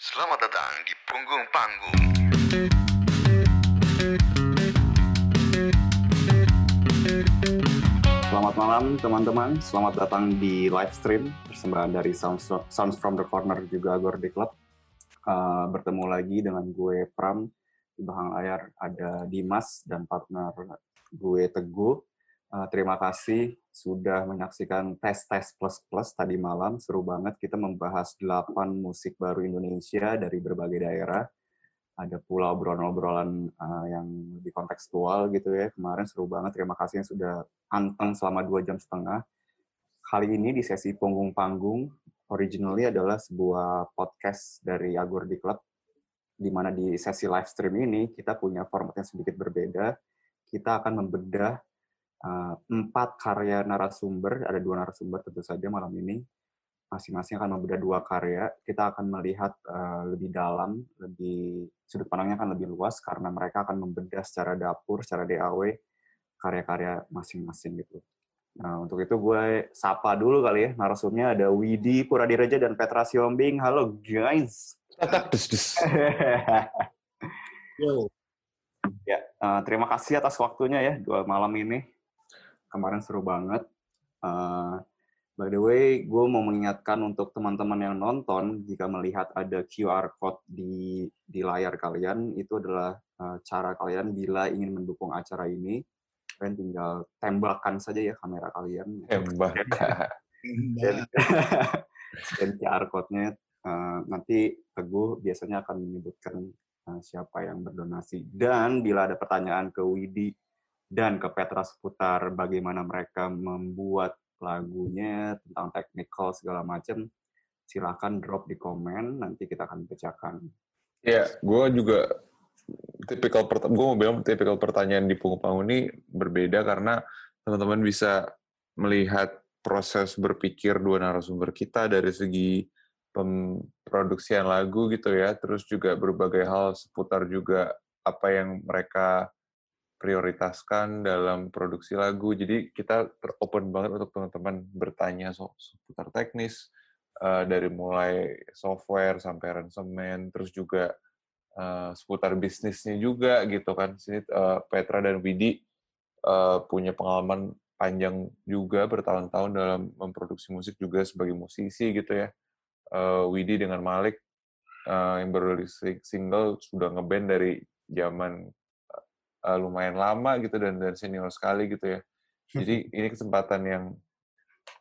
Selamat datang di punggung panggung. Selamat malam teman-teman, selamat datang di live stream persembahan dari Sounds, Sounds from the Corner juga Gordi Club. Uh, bertemu lagi dengan gue Pram, di belakang layar ada Dimas dan partner gue Teguh. Uh, terima kasih sudah menyaksikan tes tes plus plus tadi malam seru banget kita membahas 8 musik baru Indonesia dari berbagai daerah ada pula obrolan-obrolan uh, yang lebih kontekstual gitu ya. Kemarin seru banget, terima kasih yang sudah anteng selama dua jam setengah. Kali ini di sesi punggung panggung, originally adalah sebuah podcast dari Agordi Club, di mana di sesi live stream ini kita punya format yang sedikit berbeda. Kita akan membedah empat karya narasumber, ada dua narasumber tentu saja malam ini, masing-masing akan membedah dua karya. Kita akan melihat uh, lebih dalam, lebih sudut pandangnya akan lebih luas karena mereka akan membedah secara dapur, secara DAW karya-karya masing-masing gitu. Nah, untuk itu gue sapa dulu kali ya narasumnya ada Widi Puradireja dan Petra Siombing. Halo guys. dus, dus. Yo. Ya, uh, terima kasih atas waktunya ya dua malam ini. Kemarin seru banget. Uh, By the way, gue mau mengingatkan untuk teman-teman yang nonton, jika melihat ada QR code di di layar kalian, itu adalah uh, cara kalian bila ingin mendukung acara ini. Kalian tinggal tembakan saja ya kamera kalian. Tembakan. dan, dan QR code-nya uh, nanti Teguh biasanya akan menyebutkan uh, siapa yang berdonasi. Dan bila ada pertanyaan ke Widi dan ke Petra seputar bagaimana mereka membuat lagunya, tentang technical segala macam, silahkan drop di komen, nanti kita akan pecahkan. Ya, gue juga tipikal gue mau bilang tipikal pertanyaan di punggung panggung ini berbeda karena teman-teman bisa melihat proses berpikir dua narasumber kita dari segi pemproduksian lagu gitu ya, terus juga berbagai hal seputar juga apa yang mereka prioritaskan dalam produksi lagu. Jadi kita open banget untuk teman-teman bertanya so seputar teknis uh, dari mulai software sampai aransemen, terus juga uh, seputar bisnisnya juga gitu kan. Sini uh, Petra dan Widi uh, punya pengalaman panjang juga bertahun-tahun dalam memproduksi musik juga sebagai musisi gitu ya. Uh, Widi dengan Malik uh, yang baru single sudah ngeband dari zaman uh, lumayan lama gitu dan dan senior sekali gitu ya. Jadi ini kesempatan yang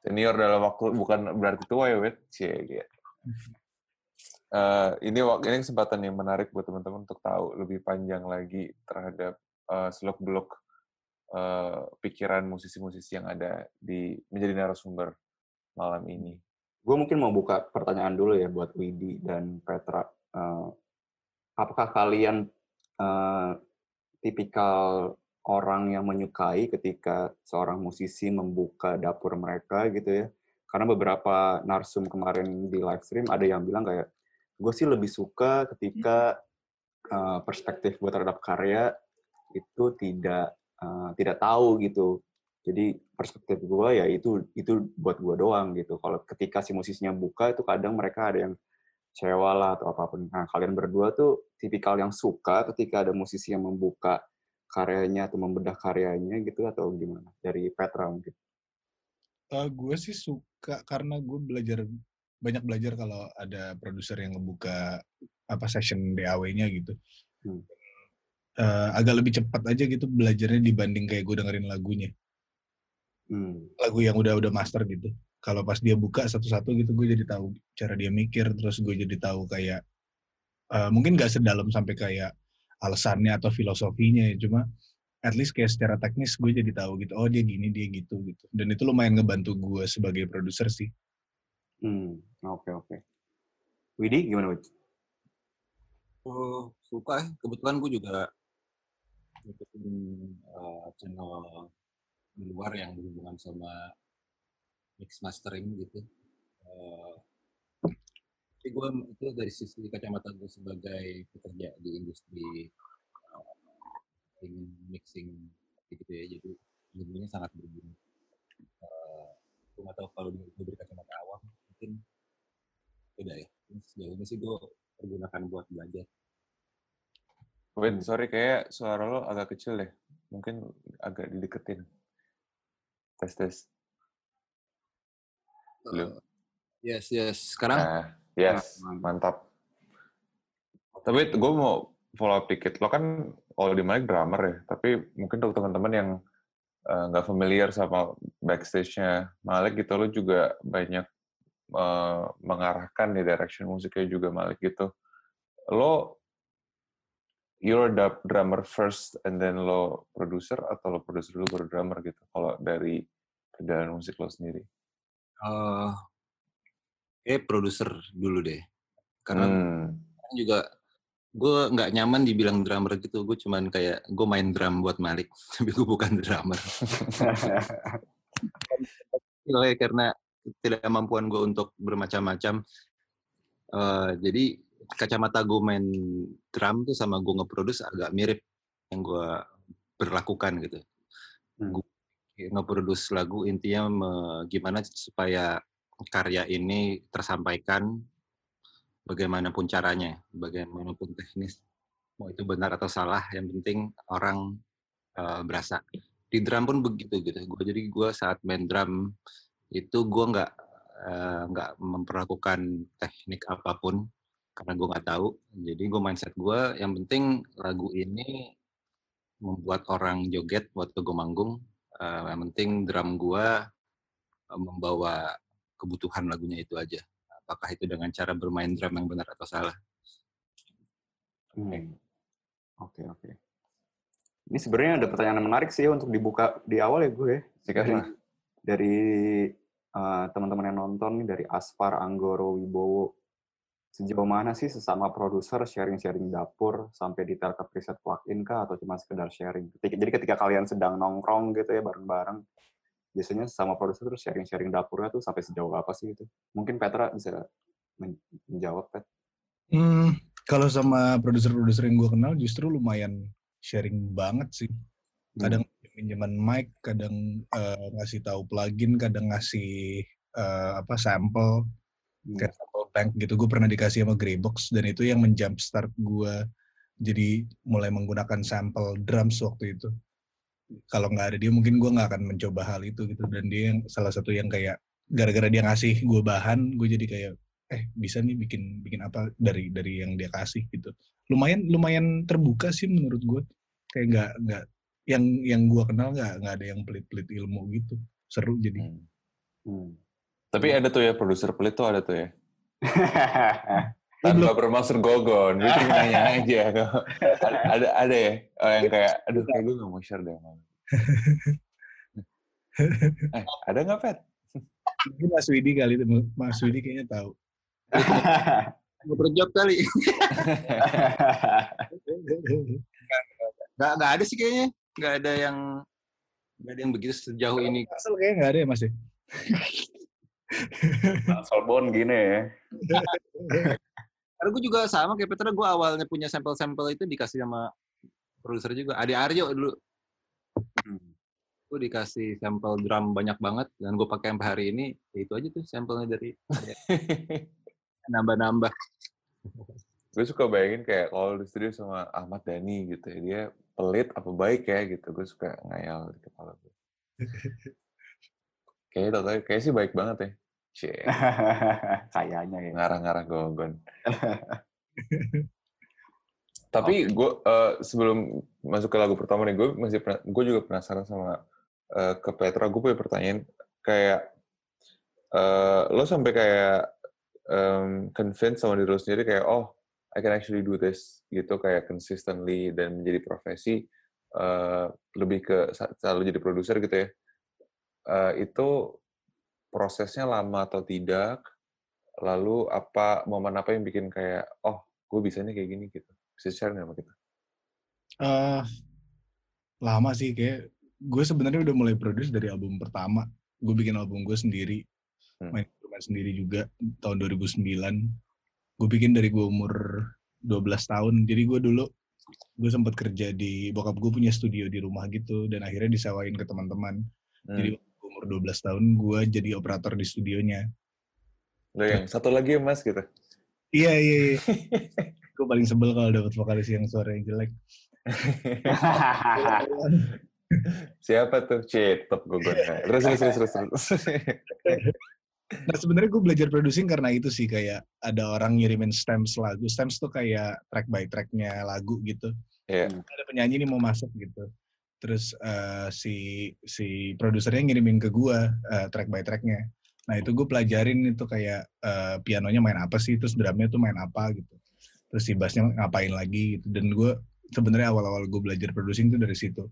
senior dalam waktu bukan berarti tua ya, wet. Cie, gitu. Uh, ini ini kesempatan yang menarik buat teman-teman untuk tahu lebih panjang lagi terhadap uh, seluk-beluk uh, pikiran musisi-musisi yang ada di menjadi narasumber malam ini. Gue mungkin mau buka pertanyaan dulu ya buat Widi dan Petra. Uh, apakah kalian uh, tipikal orang yang menyukai ketika seorang musisi membuka dapur mereka gitu ya. Karena beberapa narsum kemarin di live stream ada yang bilang kayak, gue sih lebih suka ketika uh, perspektif gue terhadap karya itu tidak uh, tidak tahu gitu. Jadi perspektif gue ya itu itu buat gue doang gitu. Kalau ketika si musisinya buka itu kadang mereka ada yang kecewa lah atau apa pun. Nah, kalian berdua tuh tipikal yang suka ketika ada musisi yang membuka karyanya atau membedah karyanya gitu atau gimana? Dari Petra mungkin. Uh, gue sih suka karena gue belajar banyak belajar kalau ada produser yang ngebuka apa session DAW-nya gitu. Hmm. Uh, agak lebih cepat aja gitu belajarnya dibanding kayak gue dengerin lagunya. Hmm. Lagu yang udah udah master gitu kalau pas dia buka satu-satu gitu gue jadi tahu cara dia mikir terus gue jadi tahu kayak uh, mungkin gak sedalam sampai kayak alasannya atau filosofinya ya cuma at least kayak secara teknis gue jadi tahu gitu oh dia gini dia gitu gitu dan itu lumayan ngebantu gue sebagai produser sih hmm oke okay, oke okay. Widi gimana Widi? Oh suka kebetulan gue juga ngikutin uh, channel di luar yang berhubungan sama mix mastering gitu. Uh, tapi gue itu dari sisi kacamata gue sebagai pekerja di industri uh, mixing gitu ya, jadi ilmunya sangat berguna. Uh, gue nggak tahu kalau dari kacamata awam mungkin beda ya. Sejauh ini sih gue pergunakan buat belajar. Wait, sorry kayak suara lo agak kecil deh. Mungkin agak dideketin. Tes tes. Belum. Yes, yes. Sekarang Nah, yes, mantap. Tapi gue mau follow up dikit. Lo kan kalau di Malik drummer ya, tapi mungkin untuk teman-teman yang eh, nggak familiar sama backstage-nya Malik gitu, lo juga banyak eh, mengarahkan di direction musiknya juga Malik gitu. Lo you're the drummer first and then lo producer atau lo producer dulu baru drummer gitu kalau dari perjalanan musik lo sendiri eh kayak produser dulu deh. Karena hmm. juga gue nggak nyaman dibilang drummer gitu. Gue cuman kayak gue main drum buat Malik, tapi gue bukan drummer. Oke, karena tidak kemampuan gue untuk bermacam-macam. Eh, jadi kacamata gue main drum tuh sama gue nge-produce agak mirip yang gue berlakukan gitu. Hmm. Gue nge-produce lagu intinya me- gimana supaya karya ini tersampaikan bagaimanapun caranya, bagaimanapun teknis, mau itu benar atau salah, yang penting orang eh, berasa. Di drum pun begitu gitu. Gua jadi gue saat main drum itu gue nggak eh, nggak memperlakukan teknik apa pun karena gue nggak tahu. Jadi gue mindset gue yang penting lagu ini membuat orang joget waktu gue manggung. Eh, yang penting drum gue eh, membawa kebutuhan lagunya itu aja. Apakah itu dengan cara bermain drum yang benar atau salah? Hmm. Oke oke. Ini sebenarnya ada pertanyaan menarik sih untuk dibuka di awal ya gue. Sikat Dari, lah. dari eh, teman-teman yang nonton dari Aspar, Anggoro, Wibowo. Sejauh mana sih sesama produser sharing-sharing dapur sampai detail ke preset plugin kah atau cuma sekedar sharing? Jadi ketika kalian sedang nongkrong gitu ya bareng-bareng, biasanya sama produser terus sharing-sharing dapurnya tuh sampai sejauh apa sih gitu? Mungkin Petra bisa men- menjawab, Pet. Hmm, kalau sama produser-produser yang gue kenal justru lumayan sharing banget sih. Kadang pinjaman mic, kadang eh, ngasih tahu plugin, kadang ngasih eh, apa sampel, Hmm. kayak bank gitu. Gue pernah dikasih sama Greybox dan itu yang menjumpstart gue jadi mulai menggunakan sampel drums waktu itu. Kalau nggak ada dia mungkin gue nggak akan mencoba hal itu gitu. Dan dia yang salah satu yang kayak gara-gara dia ngasih gue bahan, gue jadi kayak eh bisa nih bikin bikin apa dari dari yang dia kasih gitu. Lumayan lumayan terbuka sih menurut gue. Kayak nggak nggak yang yang gue kenal nggak nggak ada yang pelit-pelit ilmu gitu. Seru jadi. Hmm. Hmm. Tapi ada tuh ya produser pelit tuh ada tuh ya. Tanpa bermaksud gogon, gue cuma nanya aja. ada, ada ada ya oh, yang kayak, aduh kayak gue gak mau share deh. sama lu." eh, ada nggak Pet? Mungkin Mas Widi kali itu, Mas Widi kayaknya tahu. Ngobrol job kali. Nggak, nggak ada sih kayaknya. Nggak ada yang nggak ada yang begitu sejauh ini. Asal kayaknya nggak ada ya Mas ya? Solbon gini ya. Karena gue juga sama kayak Petra, gue awalnya punya sampel-sampel itu dikasih sama produser juga. Adi Aryo dulu. Hmm. Gue dikasih sampel drum banyak banget dan gue pakai sampai hari ini. Ya itu aja tuh sampelnya dari nambah-nambah. gue suka bayangin kayak kalau di studio sama Ahmad Dhani gitu ya, dia pelit apa baik ya gitu. Gue suka ngayal di kepala gue. Kayaknya tau kayak sih baik banget ya. Kayaknya ya. ngarah-ngarah gogon. Tapi gue eh, sebelum masuk ke lagu pertama nih, gue masih gue juga penasaran sama eh, ke Petra. Gue punya pertanyaan kayak eh, lo sampai kayak em, convince sama diri lo sendiri kayak oh I can actually do this gitu kayak consistently dan menjadi profesi eh, lebih ke selalu jadi produser gitu ya. Eh, itu prosesnya lama atau tidak? Lalu apa momen apa yang bikin kayak oh gue bisanya kayak gini gitu? Bisa share nggak sama kita? Eh, lama sih kayak gue sebenarnya udah mulai produce dari album pertama. Gue bikin album gue sendiri, Hmm. main instrumen sendiri juga tahun 2009. Gue bikin dari gue umur 12 tahun. Jadi gue dulu gue sempat kerja di bokap gue punya studio di rumah gitu dan akhirnya disewain ke teman-teman. Hmm. Jadi umur 12 tahun gue jadi operator di studionya. Lo yang satu lagi ya mas gitu. Iya iya. iya. gue paling sebel kalau dapet vokalis yang suara yang jelek. Siapa tuh? Cit, top gue gue. Terus, terus, terus, terus. terus. Nah sebenarnya gue belajar producing karena itu sih kayak ada orang ngirimin stems lagu. Stems tuh kayak track by tracknya lagu gitu. Iya. Ada penyanyi nih mau masuk gitu. Terus eh, si si produsernya ngirimin ke gue eh, track by tracknya. Nah itu gue pelajarin itu kayak eh, pianonya main apa sih, terus drumnya tuh main apa gitu. Terus si bassnya ngapain lagi gitu. Dan gue sebenarnya awal-awal gue belajar producing tuh dari situ.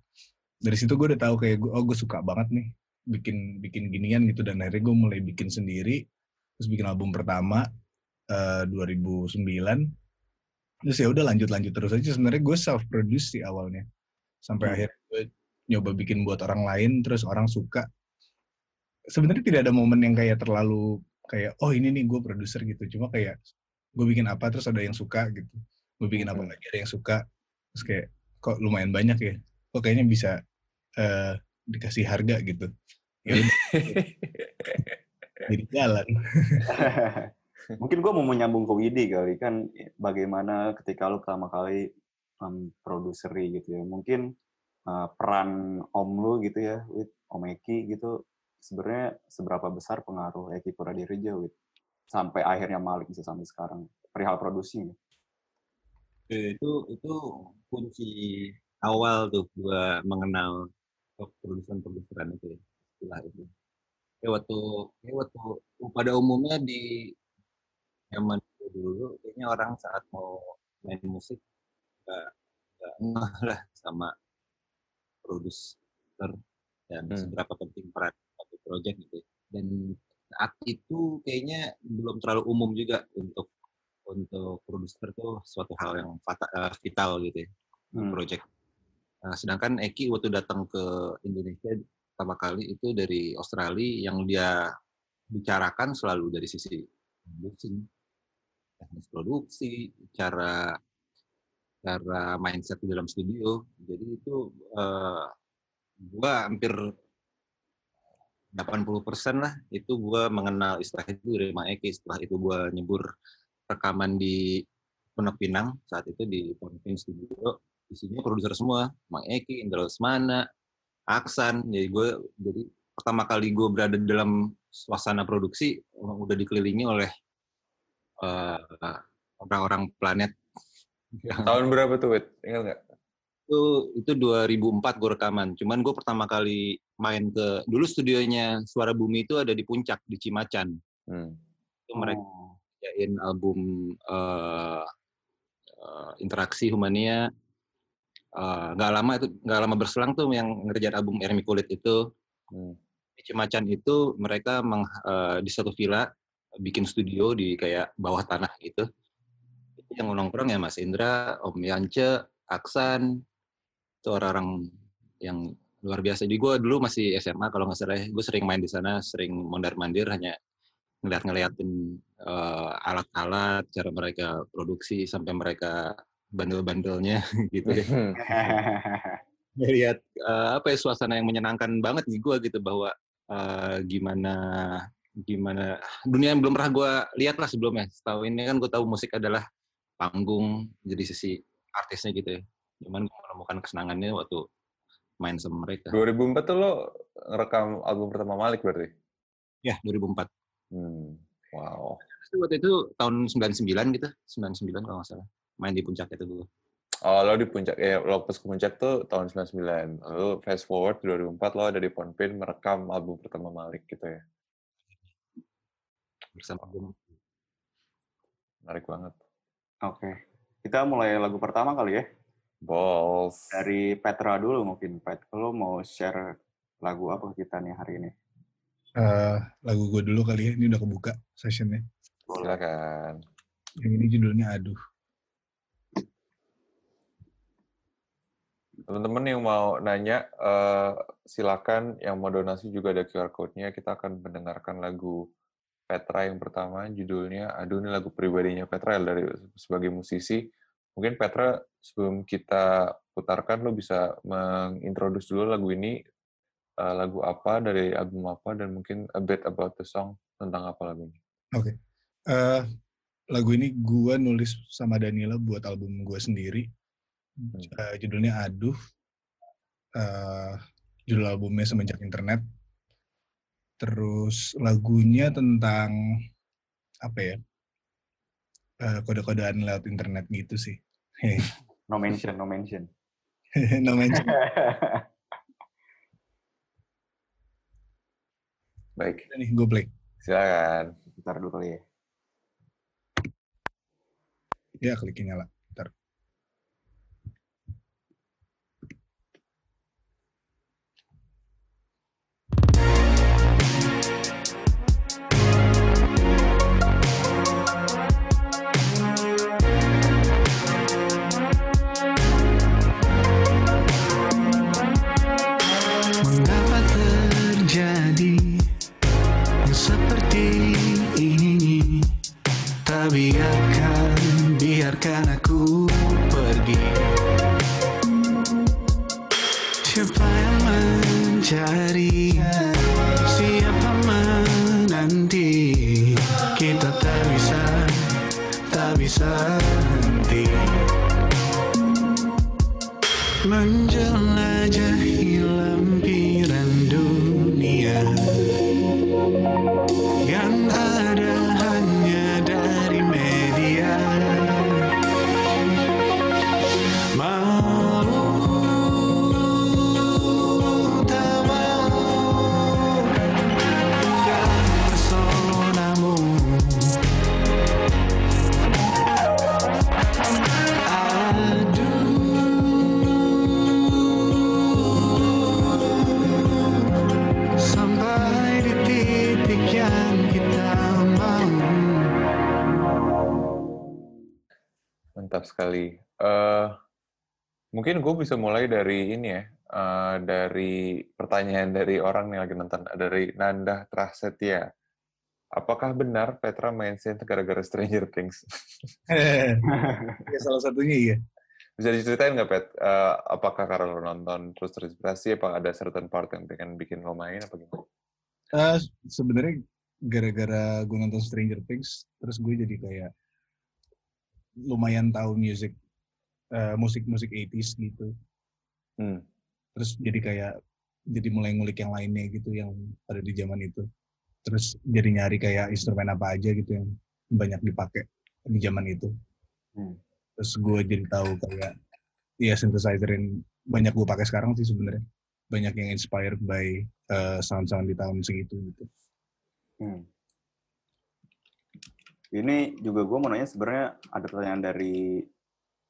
Dari situ gue udah tahu kayak gue, oh gue suka banget nih bikin bikin ginian gitu dan akhirnya gue mulai bikin sendiri terus bikin album pertama eh, 2009 terus ya udah lanjut lanjut terus aja sebenarnya gue self produce sih awalnya sampai Hmm. akhirnya gue nyoba bikin buat orang lain terus orang suka. Sebenarnya tidak ada momen yang kayak terlalu kayak oh ini nih gue produser gitu. Cuma kayak gue bikin apa terus ada yang suka gitu. Gue bikin apa Hmm. lagi ada yang suka. Terus kayak kok lumayan banyak ya? Kok kayaknya bisa eh, dikasih harga gitu. Ya jadi jalan. Mungkin gue mau menyambung ke Widi kali kan bagaimana ketika lu pertama kali um, produseri gitu ya. Mungkin uh, peran om lu gitu ya, Wid, Om Eki gitu sebenarnya seberapa besar pengaruh Eki Puradireja Wid sampai akhirnya Malik bisa sampai sekarang perihal produksi. Eh, itu itu kunci awal tuh gua mengenal produsen produseran itu ya, istilah itu. Ya waktu ya waktu pada umumnya di zaman dulu kayaknya orang saat mau main musik nggak lah sama produser dan Hmm. seberapa penting peran satu project gitu. Dan saat itu kayaknya belum terlalu umum juga untuk untuk produser tuh suatu hal yang eh, vital gitu ya, Hmm. project. Nah, sedangkan Eki waktu datang ke Indonesia pertama kali itu dari Australia yang dia bicarakan selalu dari sisi teknis produksi, cara cara mindset di dalam studio. Jadi itu eh, gua hampir 80% lah itu gua mengenal istilah itu dari Mak Eki. Setelah itu gua nyebur rekaman di Pondok Pinang saat itu di Pondok Pinang Studio. Isinya produser semua, Mak Eki, Indra Lesmana, Aksan. Jadi gue jadi pertama kali gue berada dalam suasana produksi udah dikelilingi oleh eh, orang-orang planet yang Tahun berapa tuh, Wit? Ingat nggak? itu itu 2004 gue rekaman. Cuman gue pertama kali main ke dulu studionya Suara Bumi itu ada di puncak di Cimacan. Hmm. Itu mereka Oh. album eh, eh, interaksi humania. Eh, nggak lama itu nggak lama berselang tuh yang ngerjain album Ermi Kulit itu Hmm. di Cimacan itu mereka meng- eh, di satu villa bikin studio di kayak bawah tanah gitu. Yang nongkrong ya Mas Indra, Om Yance, Aksan, itu orang-orang yang luar biasa. Jadi gue dulu masih SMA kalau nggak salah, gue sering main di sana, sering mondar mandir hanya ngeliat-ngeliatin eh, alat-alat, cara mereka produksi sampai mereka bandel-bandelnya gitu ya. Melihat eh, apa ya suasana yang menyenangkan banget di gue gitu bahwa eh, gimana gimana dunia yang belum pernah gue lihat lah sebelumnya. Setahu ini kan gue tahu musik adalah panggung jadi sisi artisnya gitu ya. Cuman gue menemukan kesenangannya waktu main sama mereka. 2004 tuh lo ngerekam album pertama Malik berarti? Ya, 2004. Hmm. Wow. Itu waktu itu tahun 99 gitu, 99 kalau nggak salah. Main di puncak itu gue. Oh, lo di puncak, ya lo pas ke puncak tuh tahun 99. Lalu fast forward 2004 lo ada di Ponpin merekam album pertama Malik gitu ya. bersama gue. Menarik banget. Oke. Kita mulai lagu pertama kali ya. Balls. Dari Petra dulu mungkin. Pet, lo mau share lagu apa kita nih hari ini? Eh, lagu gue dulu kali ya ini udah kebuka sessionnya Silakan. yang ini judulnya aduh Teman-teman yang mau nanya, eh, silakan. Yang mau donasi juga ada QR code-nya. Kita akan mendengarkan lagu Petra yang pertama, judulnya, aduh ini lagu pribadinya Petra dari sebagai musisi. Mungkin Petra, sebelum kita putarkan, lo bisa mengintroduce dulu lagu ini, eh, lagu apa, dari album apa, dan mungkin a bit about the song, tentang apa lagunya. Eh, lagu ini gue nulis sama Danila buat album gue sendiri. Hmm. Eh, judulnya Aduh. Eh, judul albumnya Semenjak Internet. Terus lagunya tentang apa ya? Eh, kode-kodean lewat internet gitu sih. No mention, no mention. no mention. Baik, nih gue play. silakan. Bentar dulu kali ya. Ya kliknya nyala. Biarkan aku pergi. Siapa yang mencari? Sekali. Eh, mungkin gue bisa mulai dari ini ya, eh, dari pertanyaan dari orang yang lagi nonton, dari Nanda Prasetya. Apakah benar Petra main synth gara-gara Stranger Things? ya salah satunya iya. Bisa diceritain nggak, Pet? Eh, apakah karena lo nonton terus terinspirasi, apa ada certain part yang pengen bikin lo main, apa gimana? Eh, sebenarnya gara-gara gue nonton Stranger Things, terus gue jadi kayak lumayan tahu musik eh, musik-musik 80s gitu. Hmm. Terus jadi kayak jadi mulai ngulik yang lainnya gitu yang ada di zaman itu. Terus jadi nyari kayak instrumen apa aja gitu yang banyak dipakai di zaman itu. Hmm. Terus gue jadi tahu kayak ya synthesizer yang banyak gue pakai sekarang sih sebenarnya banyak yang inspired by eh, sound-sound di tahun segitu gitu. Hmm. Ini juga gue mau nanya sebenarnya ada pertanyaan dari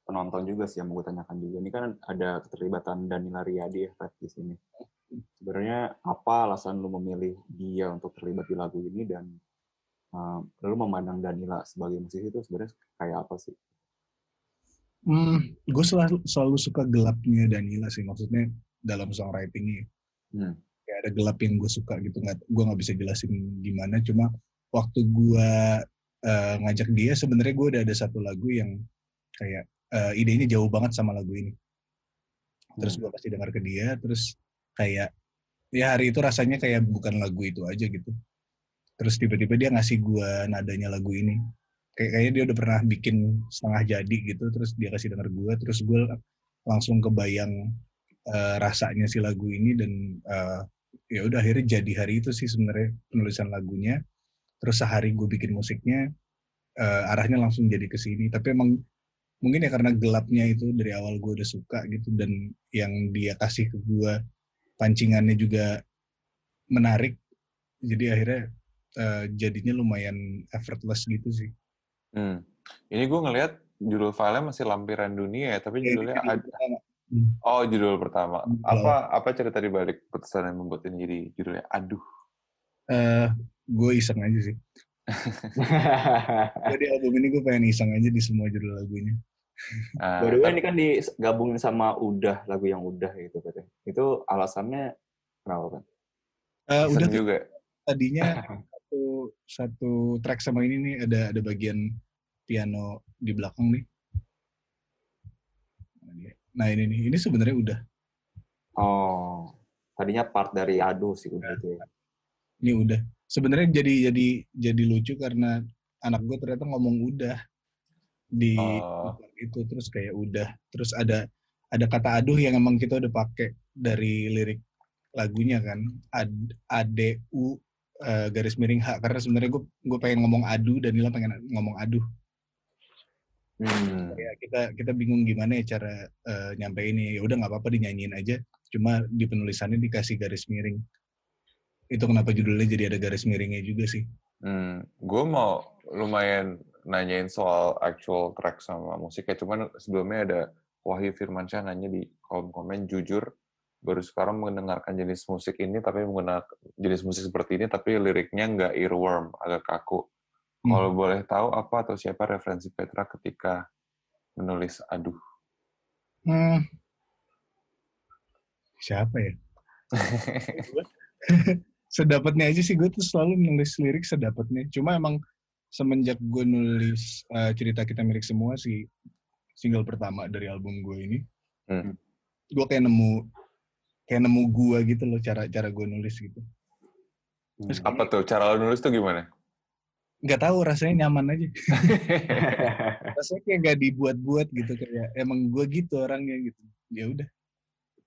penonton juga sih yang mau gue tanyakan juga. Ini kan ada keterlibatan Danila Riyadi ya Fred, di sini. Sebenarnya apa alasan lu memilih dia untuk terlibat di lagu ini dan uh, lu memandang Danila sebagai musisi itu sebenarnya kayak apa sih? Hmm, gue selalu, selalu suka gelapnya Danila sih, maksudnya dalam songwritingnya. Hmm. Kayak ada gelap yang gue suka gitu, nggak, gue nggak bisa jelasin gimana. Cuma waktu gue eh, ngajak dia, sebenarnya gue udah ada satu lagu yang kayak eh, idenya jauh banget sama lagu ini. Terus Hmm. gue kasih dengar ke dia, terus kayak ya hari itu rasanya kayak bukan lagu itu aja gitu. Terus tiba-tiba dia ngasih gue nadanya lagu ini. Kayak kayaknya dia udah pernah bikin setengah jadi gitu, terus dia kasih denger gue, terus gue langsung kebayang eh, rasanya si lagu ini dan eh, ya udah akhirnya jadi hari itu sih sebenarnya penulisan lagunya. Terus sehari gue bikin musiknya, eh, arahnya langsung jadi ke sini. Tapi emang mungkin ya karena gelapnya itu dari awal gue udah suka gitu dan yang dia kasih ke gue pancingannya juga menarik. Jadi akhirnya eh, jadinya lumayan effortless gitu sih. Hmm. Ini gue ngelihat judul filenya masih lampiran dunia ya, tapi Ya, itu judulnya judul ad- pertama. Hmm. oh judul pertama. Hmm, Apa apa cerita di balik putusan yang membuat ini jadi judulnya Aduh. Eh, gue iseng aja sih. Jadi album ini gue pengen iseng aja di semua judul lagunya. Ah, By the way, tapi- ini kan digabungin sama Udah, lagu yang Udah gitu Pet. Itu alasannya kenapa kan? Eh, iseng udah juga. tadinya satu satu track sama ini nih ada ada bagian piano di belakang nih. Nah ini nih, ini sebenarnya udah. Oh, tadinya part dari Aduh sih Udah itu ya. Ini udah. Sebenarnya jadi jadi jadi lucu karena anak gue ternyata ngomong udah di Oh. itu terus kayak udah. Terus ada ada kata aduh yang emang kita udah pakai dari lirik lagunya kan. Ad adu eh, garis miring h. Karena sebenarnya gue gue pengen ngomong adu dan Nila pengen ngomong aduh. Hmm. ya kita kita bingung gimana ya cara eh, nyampe ini. Ya udah nggak apa-apa dinyanyiin aja. Cuma di penulisannya dikasih garis miring itu kenapa judulnya jadi ada garis miringnya juga sih Hmm, gue mau lumayan nanyain soal actual track sama musiknya, cuman sebelumnya ada Wahyu Firmansyah nanya di kolom komen jujur baru sekarang mendengarkan jenis musik ini tapi menggunakan jenis musik seperti ini tapi liriknya nggak earworm agak kaku. Hmm. Kalau boleh tahu apa atau siapa referensi Petra ketika menulis aduh. Hmm. Siapa ya? sedapatnya aja sih gue tuh selalu nulis lirik sedapatnya. Cuma emang semenjak gue nulis eh, cerita kita milik semua sih single pertama dari album gue ini, Hmm. gue kayak nemu kayak nemu gue gitu loh cara cara gue nulis gitu. Terus Apa tuh cara lo nulis tuh gimana? nggak tahu rasanya nyaman aja. rasanya kayak gak dibuat-buat gitu kayak emang gue gitu orangnya gitu. Ya udah.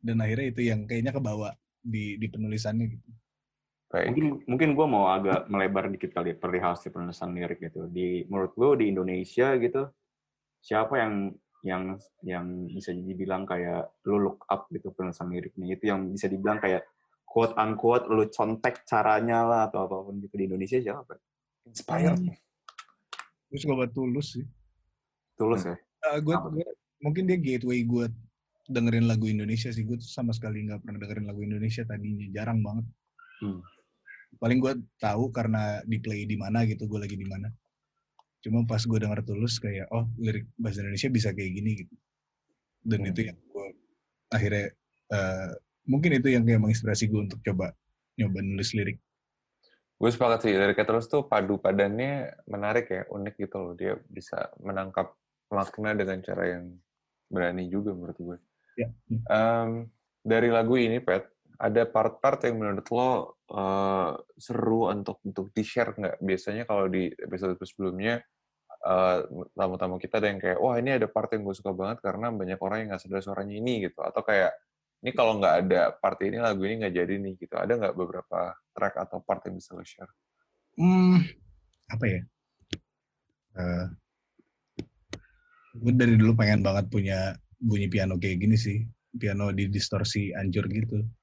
Dan akhirnya itu yang kayaknya kebawa di di penulisannya gitu. Baik. Mungkin mungkin gue mau agak melebar dikit kali perihal si penulisan lirik gitu. Di menurut lo di Indonesia gitu, siapa yang yang yang bisa dibilang kayak lo look up gitu penulisan liriknya itu yang bisa dibilang kayak quote unquote lo contek caranya lah atau apa pun gitu di Indonesia siapa? Inspired. Gue suka banget tulus sih. Tulus ya. Ah, gue, gue- mungkin dia gateway gue dengerin lagu Indonesia sih. Gue tuh sama sekali nggak pernah dengerin lagu Indonesia tadinya, jarang banget. Hmm. Paling gue tahu karena di play di mana gitu, gue lagi di mana. Cuma pas gue denger tulus kayak, oh lirik bahasa Indonesia bisa kayak gini gitu. Dan Hmm. itu yang gue akhirnya eh, mungkin itu yang kayak menginspirasi gue untuk coba nyoba nulis lirik. Gue sepakat sih, dari terus tuh padu padannya menarik ya, unik gitu loh. Dia bisa menangkap makna dengan cara yang berani juga menurut gue. Ya. Em, dari lagu ini, Pet, ada part-part yang menurut lo eh, seru untuk untuk di-share nggak? Biasanya kalau di episode sebelumnya, eh, tamu-tamu kita ada yang kayak, wah ini ada part yang gue suka banget karena banyak orang yang nggak sadar suaranya ini gitu. Atau kayak, ini kalau nggak ada part ini, lagu ini nggak jadi nih gitu. Ada nggak beberapa track atau part yang bisa lo share? Hmm, apa ya? Eh, gue dari dulu pengen banget punya bunyi piano kayak gini sih. Piano di distorsi anjur gitu.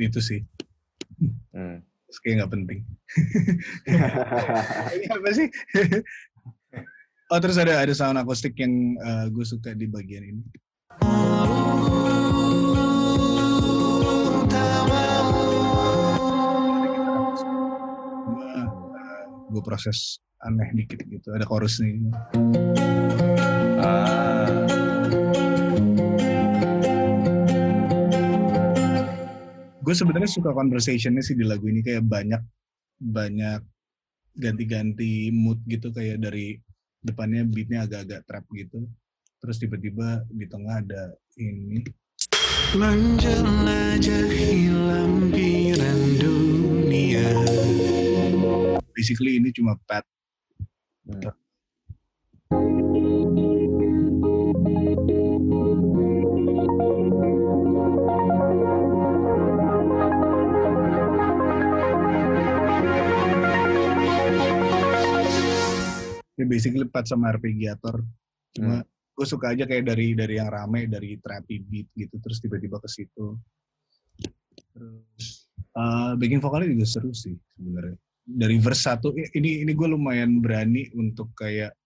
Itu sih. Hmm. Terus kayak nggak penting. Ini apa sih? oh terus ada ada sound akustik yang gue suka di bagian ini. Gue proses aneh dikit gitu. Ada chorus nih. Ah, Gue sebenarnya suka conversationnya sih di lagu ini kayak banyak banyak ganti-ganti mood gitu kayak dari depannya beatnya agak-agak trap gitu. Terus tiba-tiba di tengah ada ini. Dunia Basically ini cuma pad hmm. Ya basically pad sama arpeggiator cuma gue suka aja kayak dari dari yang rame dari trappy beat gitu terus tiba-tiba ke situ. Terus eh, backing vokalnya juga seru sih sebenarnya. Dari verse satu ini ini gue lumayan berani untuk kayak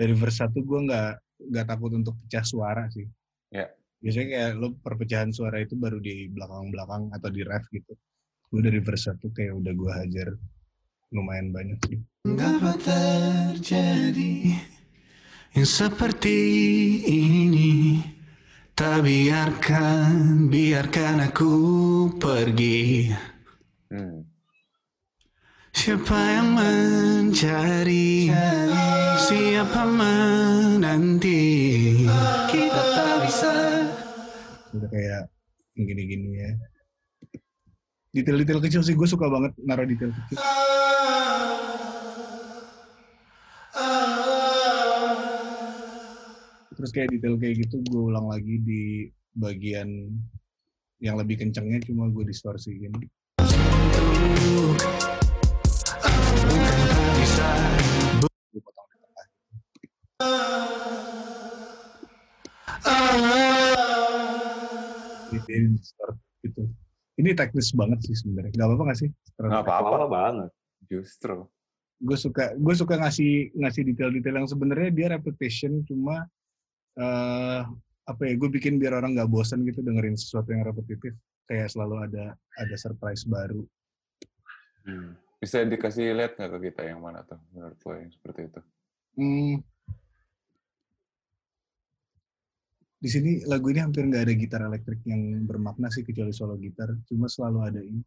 dari verse satu gue nggak nggak takut untuk pecah suara sih. Ya. biasanya kayak lo perpecahan suara itu baru di belakang-belakang atau di ref gitu. Gue dari verse satu kayak udah gue hajar lumayan banyak sih. Dapat terjadi yang seperti ini? Tak biarkan, biarkan aku pergi. Hmm. Siapa yang mencari? Siapa menanti? Kita tak bisa. Udah kayak gini-gini ya detail-detail kecil sih gue suka banget naruh detail kecil. Terus kayak detail kayak gitu gue ulang lagi di bagian yang lebih kencengnya cuma gue distorsiin. Gue di tengah. Gitu ini teknis banget sih sebenarnya nggak apa-apa nggak sih Nggak apa-apa. Apa banget. Justru. gue suka gue suka ngasih ngasih detail-detail yang sebenarnya dia repetition cuma eh apa ya gue bikin biar orang nggak bosan gitu dengerin sesuatu yang repetitif kayak selalu ada ada surprise baru Hmm. Bisa dikasih lihat nggak ke kita yang mana tuh menurut lo yang seperti itu? hmm. Di sini lagu ini hampir nggak ada gitar elektrik yang bermakna sih kecuali solo gitar cuma selalu ada ini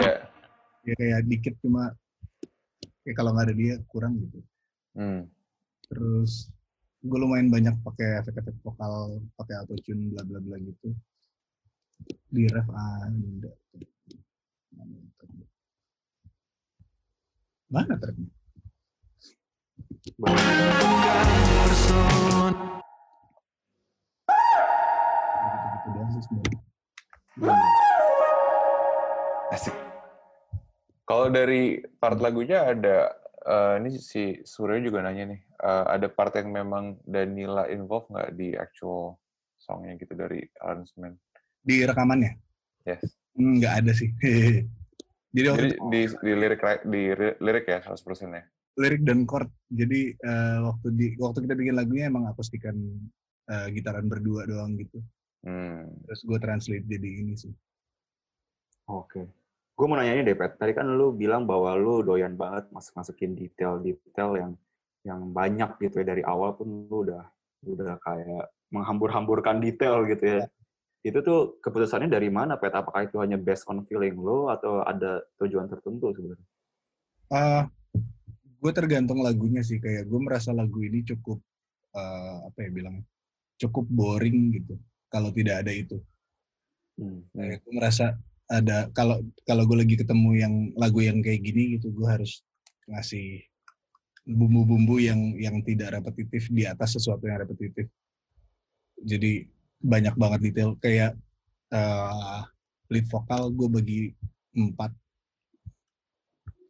Ya. ya kayak dikit cuma kayak kalau nggak ada dia kurang gitu Hmm. terus gue lumayan banyak pakai efek-efek vokal pakai autotune bla bla bla gitu. Di ref ada mana tracknya sebenarnya. Asik. Kalau dari part lagunya ada eh, ini si Surya juga nanya nih, eh, ada part yang memang Danila involve nggak di actual songnya gitu dari arrangement? di rekamannya Yes. Hmm, nggak ada sih jadi waktu Jadi di, di lirik di ri- lirik ya 100% ya. lirik dan chord jadi eh, waktu di waktu kita bikin lagunya emang akustikan eh, gitaran berdua doang gitu Hmm. terus gue translate jadi ini sih Oke. Gue mau nanya ini deh, Pet. Tadi kan lu bilang bahwa lu doyan banget masuk-masukin detail-detail yang yang banyak gitu ya dari awal pun lu udah udah kayak menghambur-hamburkan detail gitu ya. Itu tuh keputusannya dari mana, Pet? Apakah itu hanya based on feeling lu atau ada tujuan tertentu sebenarnya? Ah, gue tergantung lagunya sih kayak gue merasa lagu ini cukup eh, apa ya bilangnya cukup boring gitu kalau tidak ada itu Hmm. kayak gue merasa ada kalau kalau gue lagi ketemu yang lagu yang kayak gini gitu gue harus ngasih bumbu-bumbu yang yang tidak repetitif di atas sesuatu yang repetitif. Jadi banyak banget detail. Kayak eh, lead vokal gue bagi empat.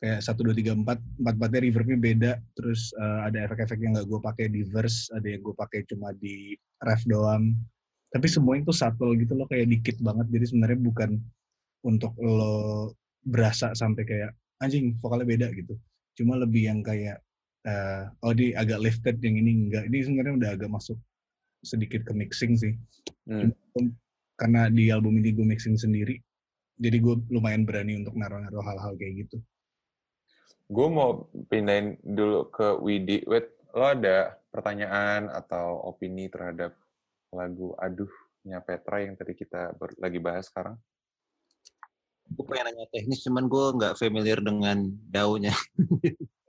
Kayak satu dua tiga empat. Empat empatnya reverbnya beda. Terus eh, ada efek-efek yang nggak gue pakai di verse ada yang gue pakai cuma di ref doang. Tapi semuanya tuh subtle gitu loh kayak dikit banget. Jadi sebenarnya bukan untuk lo berasa sampai kayak anjing vokalnya beda gitu. Cuma lebih yang kayak eh, oh di agak lifted yang ini enggak ini sebenarnya udah agak masuk sedikit ke mixing sih Hmm. Cuma karena di album ini gue mixing sendiri jadi gue lumayan berani untuk naruh-naruh hal-hal kayak gitu Gue mau pindahin dulu ke Widi. Wait, lo ada pertanyaan atau opini terhadap lagu Aduhnya Petra yang tadi kita ber- lagi bahas sekarang? Gue pengen nanya teknis, cuman gue nggak familiar dengan daunnya.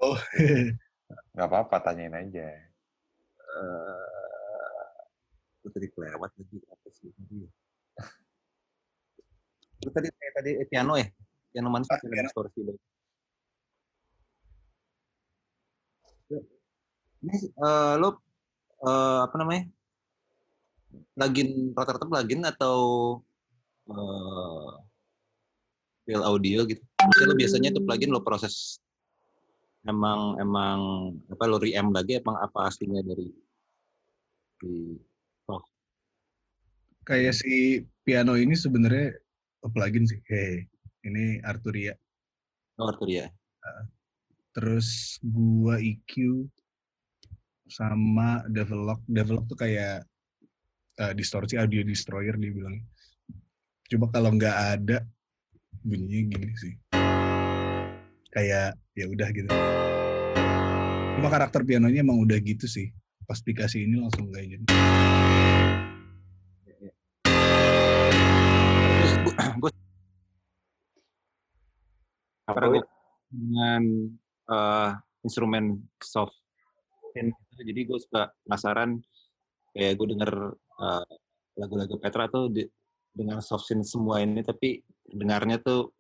oh Nggak apa-apa, tanyain aja. Eh, gue tadi kelewat lagi apa sih tadi? ya? Lu tadi kayak tadi eh, piano ya? Piano mana sih? Ah, Piano distorsi dulu. Ini eh, lo eh, apa namanya? Plugin rata-rata plugin atau eh file audio gitu? Maksudnya lo biasanya tuh plugin lo proses emang emang apa lo re-amp lagi emang apa aslinya dari di kayak si piano ini sebenarnya plugin sih hey ini Arturia. Oh, Arturia? terus gua EQ sama develop develop tuh kayak eh, distorsi audio destroyer dia bilang coba kalau nggak ada bunyinya gini sih kayak ya udah gitu. Cuma karakter pianonya emang udah gitu sih. Pas dikasih ini langsung kayak gitu Terus gue, gue dengan eh, instrumen soft synth gitu, jadi gue suka penasaran kayak gue denger eh, lagu-lagu Petra tuh di- dengan soft synth semua ini tapi dengarnya tuh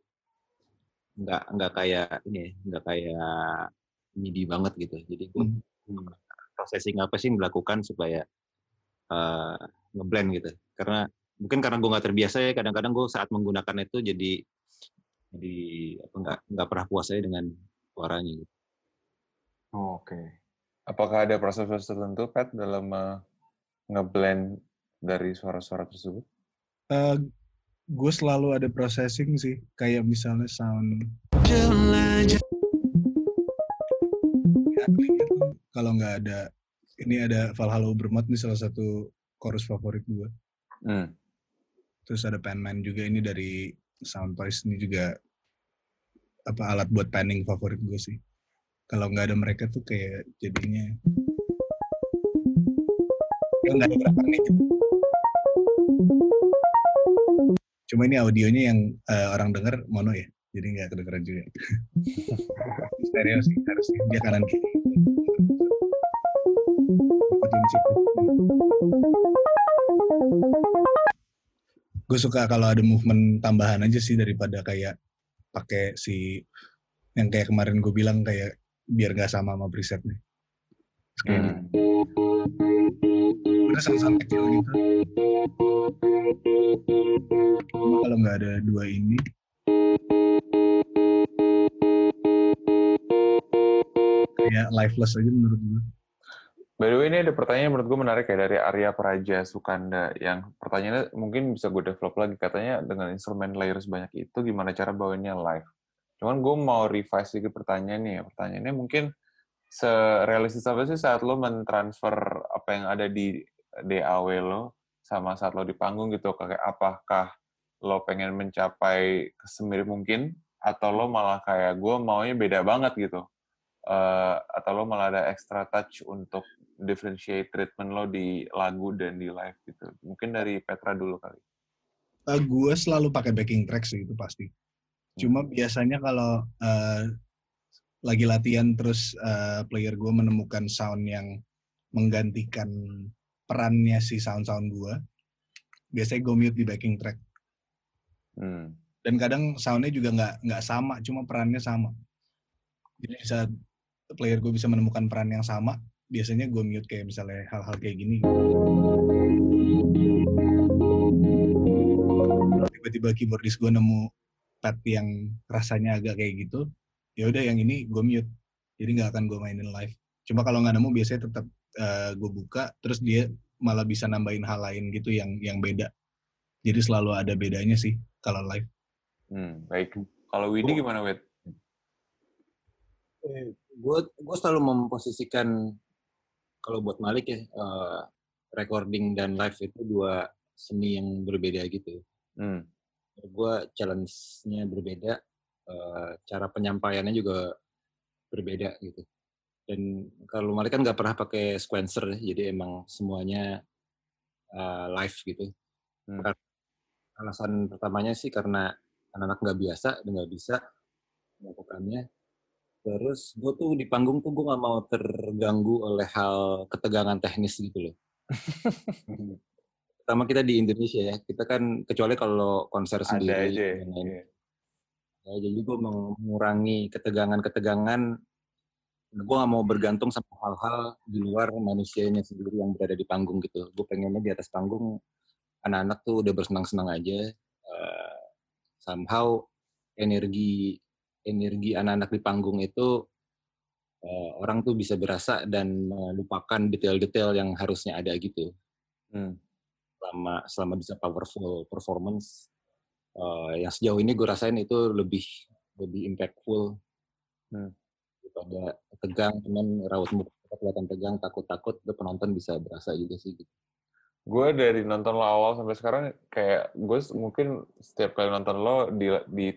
nggak nggak kayak ini nggak kayak MIDI banget gitu jadi gue Hmm. processing apa sih yang dilakukan supaya eh, ngeblend gitu karena mungkin karena gue nggak terbiasa ya kadang-kadang gue saat menggunakan itu jadi jadi apa nggak nggak pernah puas aja dengan suaranya gitu. Oke. Apakah ada proses-proses tertentu, Pat, dalam uh, ngeblend dari suara-suara tersebut? Eh, gue selalu ada processing sih kayak misalnya sound aslinya tuh kalau nggak ada ini ada Valhalla Ubermat nih salah satu chorus favorit gue Hmm. terus ada Penman juga ini dari Sound Toys ini juga apa alat buat panning favorit gue sih kalau nggak ada mereka tuh kayak jadinya ya nggak ada gerakan nih gitu. Cuma ini audionya yang eh, orang denger mono ya jadi nggak kedengeran juga stereo sih harusnya dia kanan kiri gue suka kalau ada movement tambahan aja sih daripada kayak pakai si yang kayak kemarin gue bilang kayak biar nggak sama sama presetnya. Kayak Hmm. Ada sound-sound kecil gitu. Cuma kalau nggak ada dua ini, kayak lifeless aja menurut gue. By the way, ini ada pertanyaan menurut gue menarik ya dari Arya Praja Sukanda yang pertanyaannya mungkin bisa gue develop lagi. Katanya dengan instrumen layer sebanyak itu gimana cara bawainnya live? Cuman gue mau revise sedikit pertanyaannya ya. Pertanyaannya mungkin serealistis apa sih saat lo mentransfer apa yang ada di DAW lo sama saat lo di panggung gitu? Kayak apakah lo pengen mencapai semirip mungkin atau lo malah kayak gue maunya beda banget gitu? Eh, atau lo malah ada extra touch untuk differentiate treatment lo di lagu dan di live gitu. Mungkin dari Petra dulu kali. Eh, gue selalu pakai backing track sih itu pasti. Cuma biasanya kalau eh, lagi latihan terus eh, player gue menemukan sound yang menggantikan perannya si sound-sound gue, biasanya gue mute di backing track. Hmm. Dan kadang soundnya juga nggak nggak sama, cuma perannya sama. Jadi saat player gue bisa menemukan peran yang sama, biasanya gue mute kayak misalnya hal-hal kayak gini. Tiba-tiba keyboardis gue nemu pad yang rasanya agak kayak gitu, ya udah yang ini gue mute. Jadi nggak akan gue mainin live. Cuma kalau nggak nemu biasanya tetap gue buka, terus dia malah bisa nambahin hal lain gitu yang yang beda. Jadi selalu ada bedanya sih kalau live. Hmm, baik. Kalau Widi gimana, Wid? Gue gue selalu memposisikan kalau buat Malik ya eh, recording dan live itu dua seni yang berbeda gitu. Hmm. Gue challenge-nya berbeda, eh, cara penyampaiannya juga berbeda gitu. Dan kalau Malik kan nggak pernah pakai sequencer, jadi emang semuanya eh, live gitu. Hmm. Alasan pertamanya sih karena anak-anak nggak biasa dan nggak bisa melakukannya. Terus gue tuh di panggung tuh gue nggak mau terganggu oleh hal ketegangan teknis gitu loh. Pertama kita di Indonesia ya, kita kan kecuali kalau konser Ada sendiri. aja. ya. Iya. Ya, jadi gue mengurangi ketegangan-ketegangan. Gue gak mau bergantung sama hal-hal di luar manusianya sendiri yang berada di panggung gitu. Gue pengennya di atas panggung anak-anak tuh udah bersenang-senang aja. Eh, somehow energi energi anak-anak di panggung itu eh, orang tuh bisa berasa dan melupakan detail-detail yang harusnya ada gitu Hmm. selama selama bisa powerful performance eh, yang sejauh ini gue rasain itu lebih lebih impactful Hmm. daripada tegang cuman raut muka kelihatan tegang takut-takut itu penonton bisa berasa juga sih gitu. Gue dari nonton lo awal sampai sekarang kayak gue mungkin setiap kali nonton lo di, di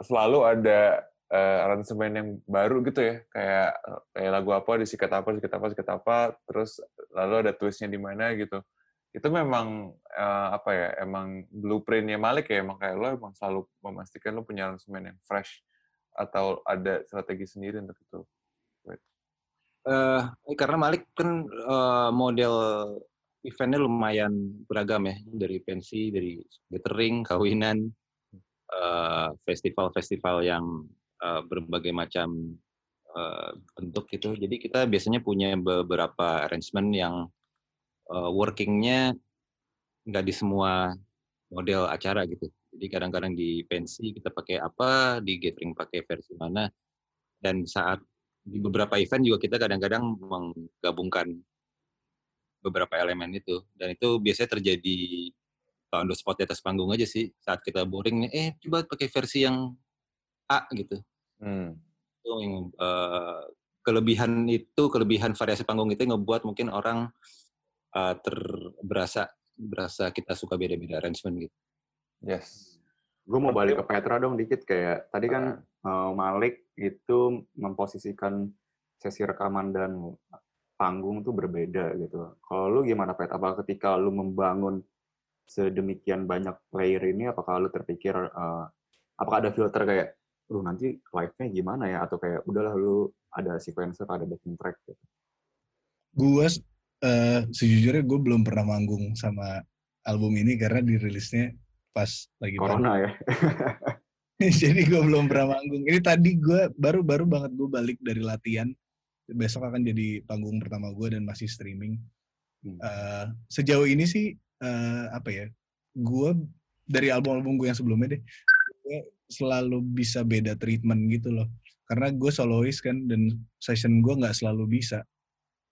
selalu ada eh, aransemen yang baru gitu ya. Kayak kayak lagu apa disikat apa disikat apa disikat apa terus lalu ada twistnya di mana gitu. Itu memang eh, apa ya emang blueprintnya Malik ya emang kayak lo emang selalu memastikan lo punya aransemen yang fresh atau ada strategi sendiri untuk itu Eh, karena Malik kan eh, model eventnya lumayan beragam ya dari pensi, dari gathering, kawinan, eh, festival-festival yang eh, berbagai macam eh, bentuk gitu. Jadi kita biasanya punya beberapa arrangement yang eh, workingnya nggak di semua model acara gitu. Jadi kadang-kadang di pensi kita pakai apa, di gathering pakai versi mana, dan saat di beberapa event juga kita kadang-kadang menggabungkan beberapa elemen itu. Dan itu biasanya terjadi on the spot di atas panggung aja sih saat kita boring nih eh coba pakai versi yang A gitu. Hmm. itu yang eh, kelebihan itu kelebihan variasi panggung itu ngebuat mungkin orang eh, terberasa berasa kita suka beda-beda arrangement gitu. Yes. Gue mau balik ke Petra dong dikit kayak tadi kan uh, Malik itu memposisikan sesi rekaman dan panggung tuh berbeda gitu. Kalau lu gimana Pet? Apa ketika lu membangun sedemikian banyak player ini, apakah lu terpikir, uh, apakah ada filter kayak, lu nanti live-nya gimana ya? Atau kayak udahlah lu ada sequencer, ada backing track gitu. Gue uh, sejujurnya gue belum pernah manggung sama album ini karena dirilisnya pas lagi corona ya. Jadi gue belum pernah manggung. Ini tadi gue baru baru banget gue balik dari latihan. Besok akan jadi panggung pertama gue dan masih streaming. Hmm. Uh, sejauh ini sih uh, apa ya? Gue dari album-album gue yang sebelumnya deh, gue selalu bisa beda treatment gitu loh. Karena gue solois kan dan session gue nggak selalu bisa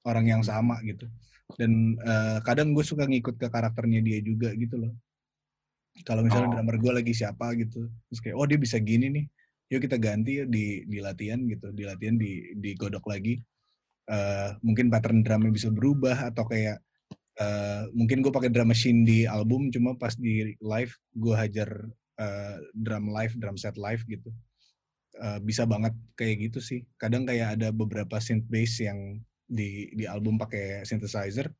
orang yang sama gitu. Dan uh, kadang gue suka ngikut ke karakternya dia juga gitu loh kalau misalnya Oh. drummer gue lagi siapa gitu terus kayak oh dia bisa gini nih yuk kita ganti di di latihan gitu di latihan di digodok lagi. Eh mungkin pattern drumnya bisa berubah atau kayak eh mungkin gue pakai drum machine di album cuma pas di live gue hajar eh, drum live drum set live gitu. Eh bisa banget kayak gitu sih. Kadang kayak ada beberapa synth bass yang di di album pakai synthesizer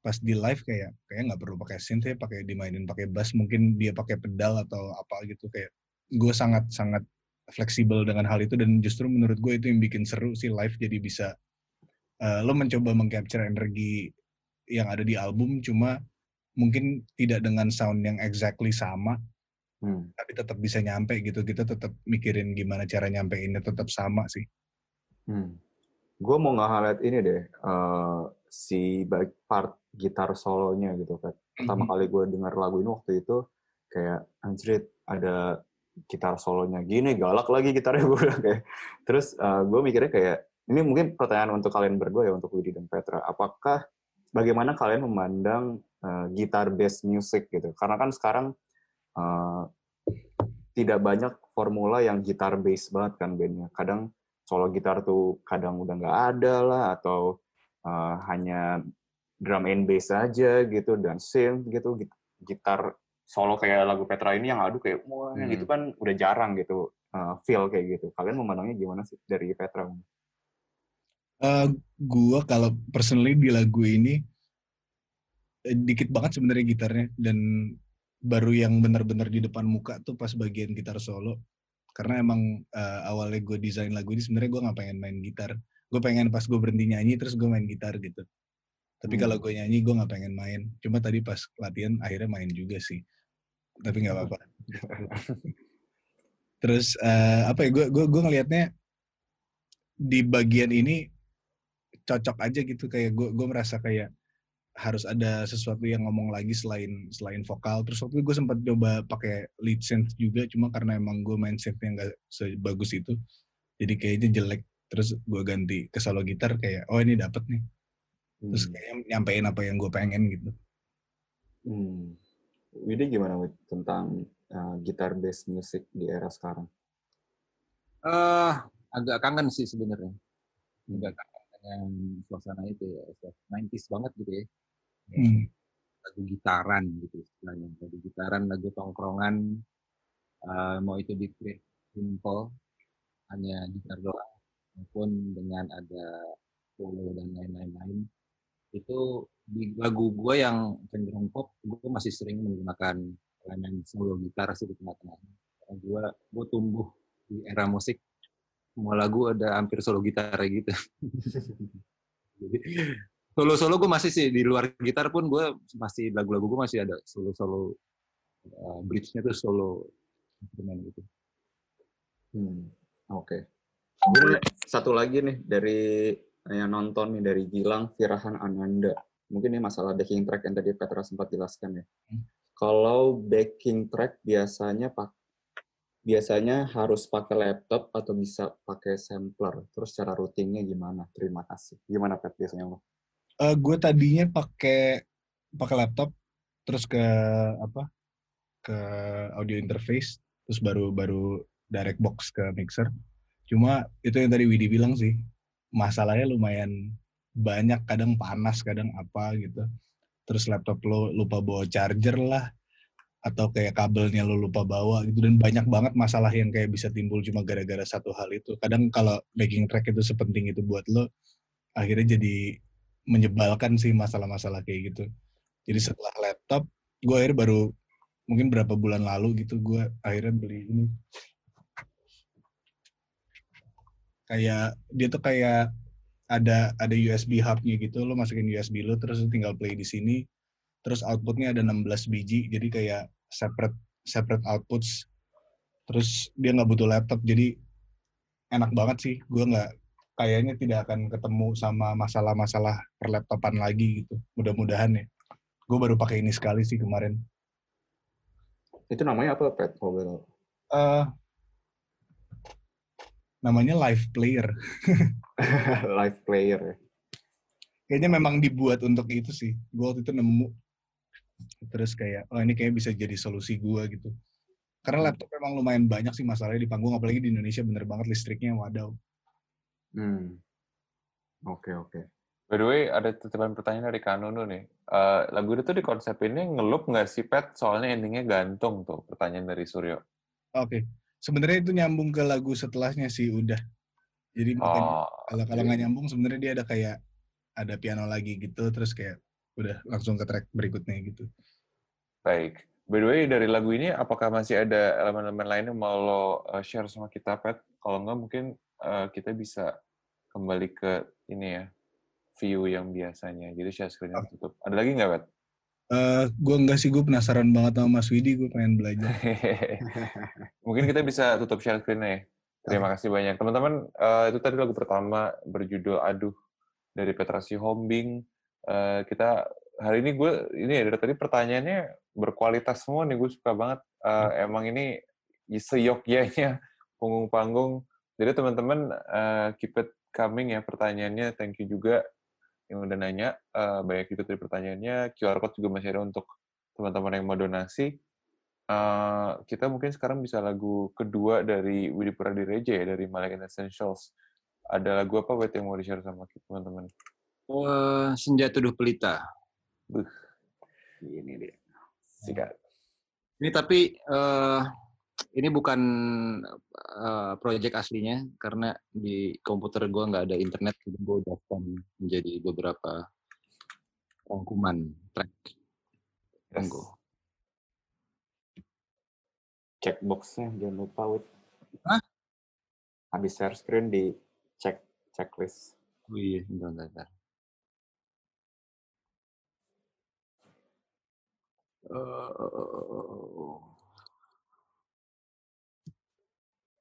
pas di live kayak kayak nggak perlu pakai synth ya pakai dimainin pakai bass mungkin dia pakai pedal atau apa gitu kayak gue sangat sangat fleksibel dengan hal itu dan justru menurut gue itu yang bikin seru sih live jadi bisa eh, lo mencoba mengcapture energi yang ada di album cuma mungkin tidak dengan sound yang exactly sama Hmm. tapi tetap bisa nyampe gitu kita tetap mikirin gimana cara nyampeinnya tetap sama sih Hmm. Gue mau nge-highlight ini deh, eh, si part gitar solonya gitu kan. Pertama Mhm. kali gue denger lagu ini waktu itu kayak anjrit ada gitar solonya gini galak lagi gitarnya gue kayak. Terus gue mikirnya kayak ini mungkin pertanyaan untuk kalian berdua ya untuk Widi dan Petra. Apakah bagaimana kalian memandang eh, gitar based music gitu? Karena kan sekarang eh, tidak banyak formula yang gitar based banget kan bandnya. Kadang solo gitar tuh kadang udah nggak ada lah atau uh, hanya drum and bass aja gitu dan synth gitu Git- gitar solo kayak lagu Petra ini yang adu kayak wah Hmm. gitu kan udah jarang gitu uh, feel kayak gitu. Kalian memandangnya gimana sih dari Petra? Eh, gua kalau personally di lagu ini eh, dikit banget sebenarnya gitarnya dan baru yang benar-benar di depan muka tuh pas bagian gitar solo. Karena emang eh, awalnya gue desain lagu ini sebenarnya gue nggak pengen main gitar. Gue pengen pas gue berhenti nyanyi terus gue main gitar gitu tapi Hmm. kalau gue nyanyi gue nggak pengen main. Cuma tadi pas latihan akhirnya main juga sih. Tapi nggak apa-apa. Terus eh, apa ya gue gue gue ngelihatnya di bagian ini cocok aja gitu. Kayak gue gue merasa kayak harus ada sesuatu yang ngomong lagi selain selain vokal. Terus waktu itu gue sempat coba pakai lead synth juga cuma karena emang gue main synthnya nggak sebagus itu jadi kayaknya jelek. Terus gue ganti ke solo gitar kayak oh ini dapet nih terus Hmm. kayaknya nyampein apa yang gue pengen gitu Hmm. Widi gimana Wid tentang uh, gitar based music di era sekarang? eh agak kangen sih sebenarnya. Agak kangen dengan suasana itu ya, 90s banget gitu ya. Hmm. Lagu gitaran gitu istilahnya. Lagu gitaran, lagu tongkrongan, eh, mau itu di create simple hanya gitar doang maupun dengan ada solo dan lain-lain itu di lagu gue yang cenderung pop gue masih sering menggunakan elemen solo gitar sih di tengah-tengah. Gue gue tumbuh di era musik semua lagu ada hampir solo gitar gitu. Jadi solo solo gue masih sih di luar gitar pun gue masih lagu-lagu gue masih ada solo solo uh, bridge-nya tuh solo instrumen gitu. Hmm, oke. Gue satu lagi nih dari yang nonton nih dari Gilang Firahan Ananda. Mungkin ini masalah backing track yang tadi Petra sempat jelaskan ya. Hmm. Kalau backing track biasanya pak biasanya harus pakai laptop atau bisa pakai sampler. Terus cara routingnya gimana? Terima kasih. Gimana Pet biasanya lo? Eh, gue tadinya pakai pakai laptop terus ke apa ke audio interface terus baru baru direct box ke mixer cuma itu yang tadi Widi bilang sih masalahnya lumayan banyak kadang panas kadang apa gitu terus laptop lo lupa bawa charger lah atau kayak kabelnya lo lupa bawa gitu dan banyak banget masalah yang kayak bisa timbul cuma gara-gara satu hal itu kadang kalau backing track itu sepenting itu buat lo akhirnya jadi menyebalkan sih masalah-masalah kayak gitu. Jadi setelah laptop, gue akhirnya baru mungkin berapa bulan lalu gitu gue akhirnya beli ini. Kayak dia tuh kayak ada ada USB hub-nya gitu, lo masukin USB lo terus tinggal play di sini. Terus outputnya ada 16 biji, jadi kayak separate separate outputs. Terus dia nggak butuh laptop, jadi enak banget sih. Gue nggak kayaknya tidak akan ketemu sama masalah-masalah perlaptopan lagi gitu. Mudah-mudahan ya. Gue baru pakai ini sekali sih kemarin. Itu namanya apa Pet? Tahu? Eh, namanya live player. Live player ya. Kayaknya memang dibuat untuk itu sih. Gue waktu itu nemu. Terus kayak, oh ini kayaknya bisa jadi solusi gue gitu. Karena laptop memang lumayan banyak sih masalahnya di panggung, apalagi di Indonesia bener banget listriknya wadaw. Hmm. Oke, oke. By the way, ada titipan pertanyaan dari Kanunu nih. Eh, lagu itu di konsepinnya ngelup nggak sih, Pet? Soalnya endingnya gantung tuh, pertanyaan dari Suryo. Oke. Sebenarnya itu nyambung ke lagu setelahnya sih udah. Jadi Oh, kalau kalau nggak nyambung sebenarnya dia ada kayak ada piano lagi gitu terus kayak udah langsung ke track berikutnya gitu. baik. By the way, dari lagu ini, apakah masih ada elemen-elemen lain yang mau lo eh, share sama kita, Pet? Kalau nggak, mungkin eh, kita bisa kembali ke ini ya, view yang biasanya. Jadi share screen-nya tutup. Ada lagi nggak, Pet? Eh gue enggak sih gue penasaran banget sama Mas Widi gue pengen belajar. Mungkin kita bisa tutup share screen ya. Terima kasih banyak. Teman-teman, eh, itu tadi lagu pertama berjudul Aduh dari Petra Sihombing. Eh, kita hari ini gue ini ya dari tadi pertanyaannya berkualitas semua nih gue suka banget. Eh, emang ini seyogyanya punggung-panggung. Jadi teman-teman eh, keep it coming ya pertanyaannya. Thank you juga yang udah nanya. Eh, banyak itu tadi pertanyaannya. QR code juga masih ada untuk teman-teman yang mau donasi. Eh, kita mungkin sekarang bisa lagu kedua dari Widi Pradireja ya, dari Malaikat Essentials. Ada lagu apa Wet yang mau di-share sama teman-teman? Wah, Senja Tuduh Pelita. Buh, Ini dia. sikat. Ini tapi eh, ini bukan eh, project aslinya karena di komputer gua nggak ada internet, jadi gue daftar menjadi beberapa rangkuman track. Yes. Tunggu. Cek boxnya jangan lupa Wit. Hah? Habis share screen di cek checklist. Oh iya, bentar, bentar,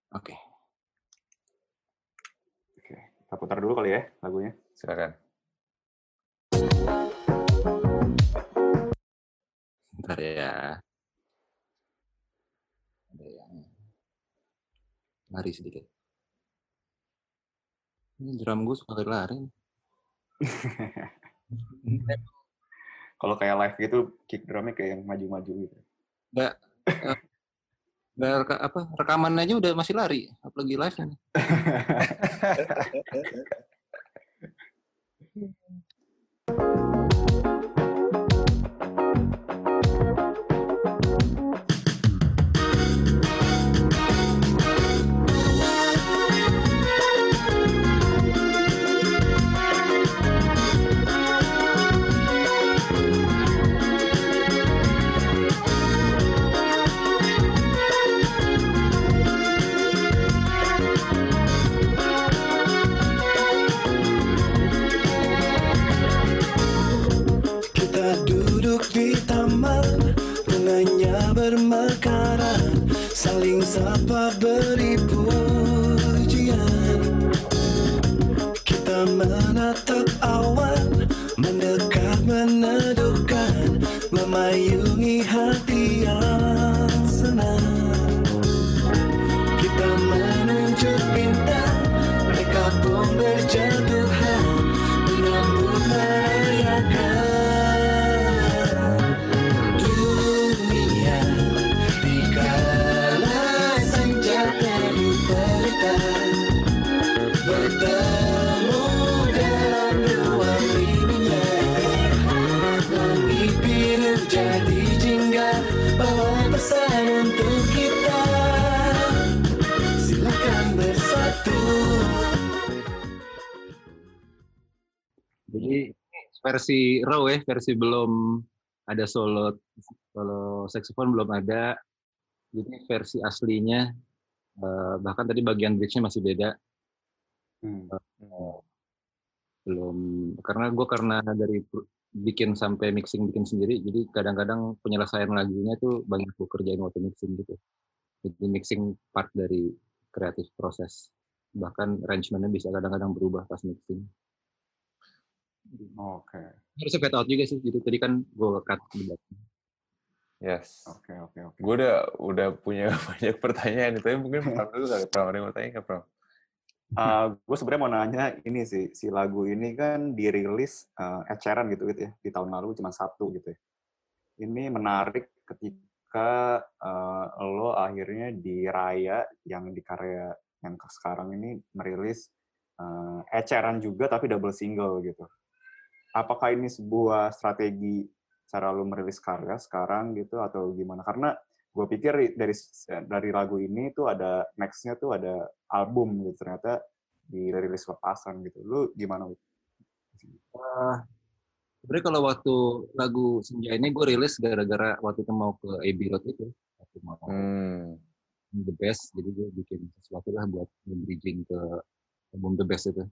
Oke. Oke, kita putar dulu kali ya lagunya. Silakan. Bentar ya. Ada yang lari sedikit. Ini drum gue suka lari. Kalau kayak live gitu, kick drumnya kayak yang maju-maju gitu. Nggak, eh, nggak reka- apa rekaman aja udah masih lari, apalagi live kan. versi raw ya, versi belum ada solo solo saxophone belum ada. Jadi versi aslinya eh, bahkan tadi bagian bridge-nya masih beda. Hmm. belum karena gue karena dari bikin sampai mixing bikin sendiri jadi kadang-kadang penyelesaian lagunya tuh banyak gue kerjain waktu mixing gitu jadi mixing part dari kreatif proses bahkan arrangementnya bisa kadang-kadang berubah pas mixing Oke, harus fade out juga sih gitu tadi kan gue cut di belakang. Yes. oke, oke, oke. Gue udah udah punya banyak pertanyaan, tapi mungkin Pram dulu kali. Pram, ada yang mau tanya nggak, Pram? gue sebenarnya mau nanya ini sih, si lagu ini kan dirilis uh, Ed Sheeran gitu gitu ya di tahun lalu cuma satu gitu ya. Ini menarik ketika uh, lo akhirnya di Raya yang di karya yang ke- sekarang ini merilis uh, Ed Sheeran juga tapi double single gitu. Apakah ini sebuah strategi cara lo merilis karya sekarang gitu atau gimana? Karena gue pikir dari dari lagu ini tuh ada next-nya tuh ada album gitu ternyata dirilis lepasan gitu lu gimana? Eh, sebenarnya kalau waktu lagu Senja ini gue rilis gara-gara waktu itu mau ke Abbey Road itu waktu mau Hmm. The Best jadi gue bikin sesuatu lah buat bridging ke album The Best itu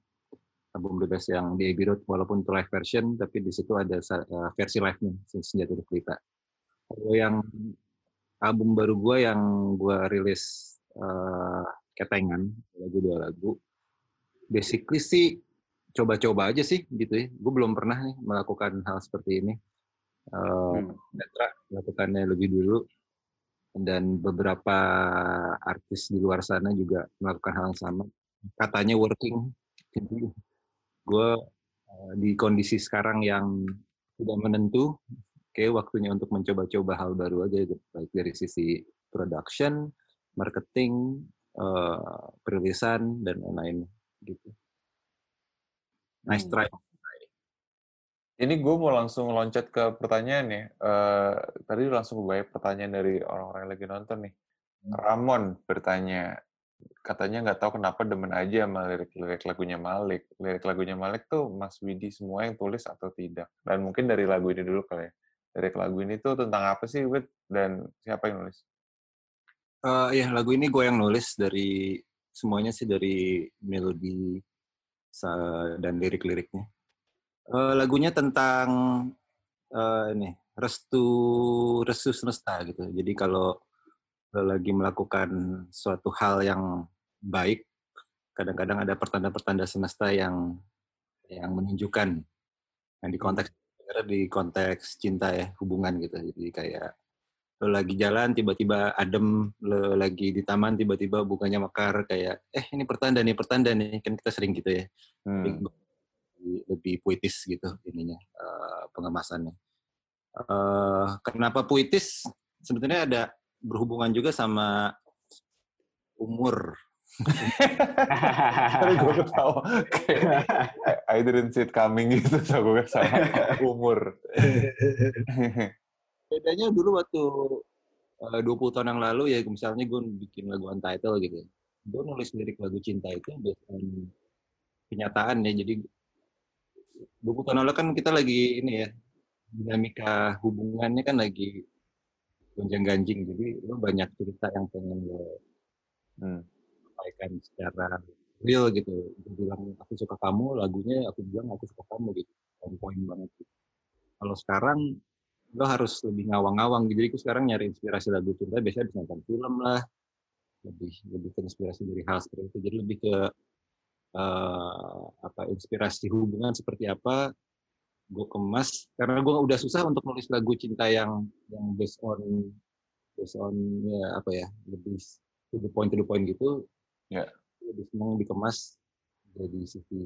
album The Best yang di Abbey Road walaupun itu live version tapi di situ ada eh, versi live-nya Senjata Pelita kalau yang album baru gue yang gue rilis eh, ketengan lagu dua lagu basically sih coba-coba aja sih gitu ya. Gue belum pernah nih melakukan hal seperti ini. Eh, Hmm. Melakukannya lebih dulu dan beberapa artis di luar sana juga melakukan hal yang sama. Katanya working gue eh, di kondisi sekarang yang tidak menentu kayak waktunya untuk mencoba-coba hal baru aja gitu. baik dari sisi production marketing eh, perilisan dan lain-lain gitu nice Hmm. try Ini gue mau langsung loncat ke pertanyaan ya. Eh, tadi langsung banyak pertanyaan dari orang-orang yang lagi nonton nih. Ramon bertanya, katanya nggak tahu kenapa demen aja sama lirik-lirik lagunya Malik. Lirik lagunya Malik tuh Mas Widi semua yang tulis atau tidak? Dan mungkin dari lagu ini dulu kali ya. Lirik lagu ini tuh tentang apa sih, Wid? Dan siapa yang nulis? Eh, ya lagu ini gue yang nulis dari semuanya sih dari melodi dan lirik-liriknya. Eh, lagunya tentang eh, ini restu restu semesta gitu. Jadi kalau lagi melakukan suatu hal yang baik, kadang-kadang ada pertanda-pertanda semesta yang yang menunjukkan yang di konteks di konteks cinta ya hubungan gitu. Jadi kayak lo lagi jalan tiba-tiba adem lo lagi di taman tiba-tiba bunganya mekar kayak eh ini pertanda nih pertanda nih kan kita sering gitu ya Hmm. lebih, lebih puitis gitu ininya eh, pengemasannya Eh, kenapa puitis sebetulnya ada berhubungan juga sama umur Tadi gue ketawa. I didn't see it coming gitu. So gue sama umur. bedanya dulu waktu eh, 20 tahun yang lalu ya misalnya gue bikin lagu untitled gitu gue nulis lirik lagu cinta itu berdasarkan kenyataan ya jadi 20 tahun lalu kan kita lagi ini ya dinamika hubungannya kan lagi gonjang ganjing jadi lo banyak cerita yang pengen lo Hmm. sampaikan secara real gitu gue bilang aku suka kamu lagunya aku bilang aku suka kamu gitu on point banget gitu. kalau sekarang lo harus lebih ngawang-ngawang gitu. Jadi aku sekarang nyari inspirasi lagu cinta biasanya bisa nonton film lah, lebih lebih ke inspirasi dari hal seperti itu. Jadi lebih ke eh, apa inspirasi hubungan seperti apa gue kemas karena gue udah susah untuk nulis lagu cinta yang yang based on based on ya apa ya lebih to the point to the point gitu Ya. lebih senang dikemas jadi sisi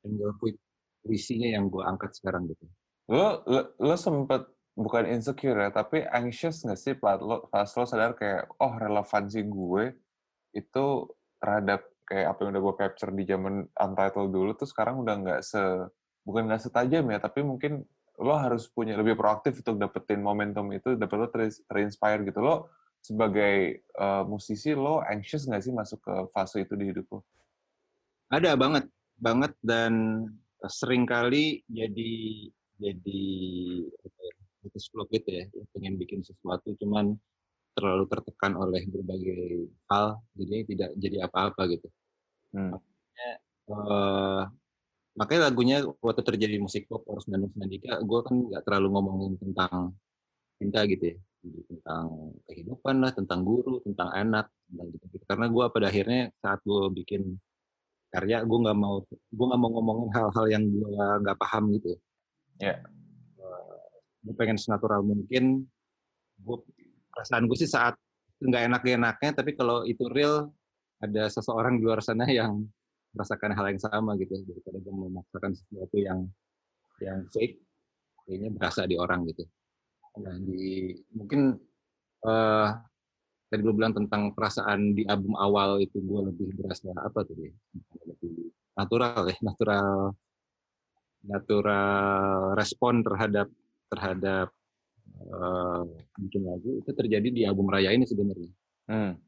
angle puisinya yang gue angkat sekarang gitu Lo, lo, lo sempet bukan insecure ya, tapi anxious nggak sih pas lo, pas lo sadar kayak, oh relevansi gue itu terhadap kayak apa yang udah gue capture di zaman Untitled dulu tuh sekarang udah nggak se, bukan nggak setajam ya, tapi mungkin lo harus punya lebih proaktif untuk dapetin momentum itu, dapet lo ter- terinspire gitu. Lo sebagai eh, musisi, lo anxious nggak sih masuk ke fase itu di hidup lo? ada banget banget dan sering kali jadi jadi ya, putus flow gitu ya pengen bikin sesuatu cuman terlalu tertekan oleh berbagai hal jadi tidak jadi apa-apa gitu Hmm. eh makanya lagunya waktu terjadi musik pop Orus Bandung Sandika gue kan nggak terlalu ngomongin tentang cinta gitu ya tentang kehidupan lah tentang guru tentang anak tentang gitu, -gitu. karena gue pada akhirnya saat gue bikin karya gue nggak mau gue nggak mau ngomongin hal-hal yang gue nggak paham gitu Ya. gue pengen senatural mungkin gue perasaan gue sih saat nggak enak-enaknya tapi kalau itu real ada seseorang di luar sana yang merasakan hal yang sama gitu daripada gue memaksakan sesuatu yang yang fake kayaknya berasa di orang gitu. Nah di mungkin eh tadi lu bilang tentang perasaan di album awal itu gue lebih berasa apa tuh ya lebih natural ya natural natural respon terhadap terhadap eh, bikin lagu itu terjadi di album raya ini sebenarnya. Hmm.